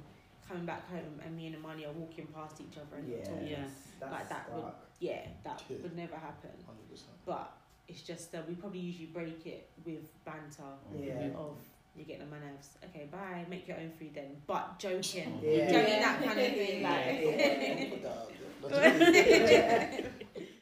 coming back home and me and Amani are walking past each other and not Yeah. talking. Yeah. Like that would- Yeah, that Yeah. would never happen. 100%. But it's just that we probably usually break it with banter oh, Yeah. of you're getting on my nerves. Okay, bye. Make your own food then. But joking. Yeah. Joking that kind of thing. Like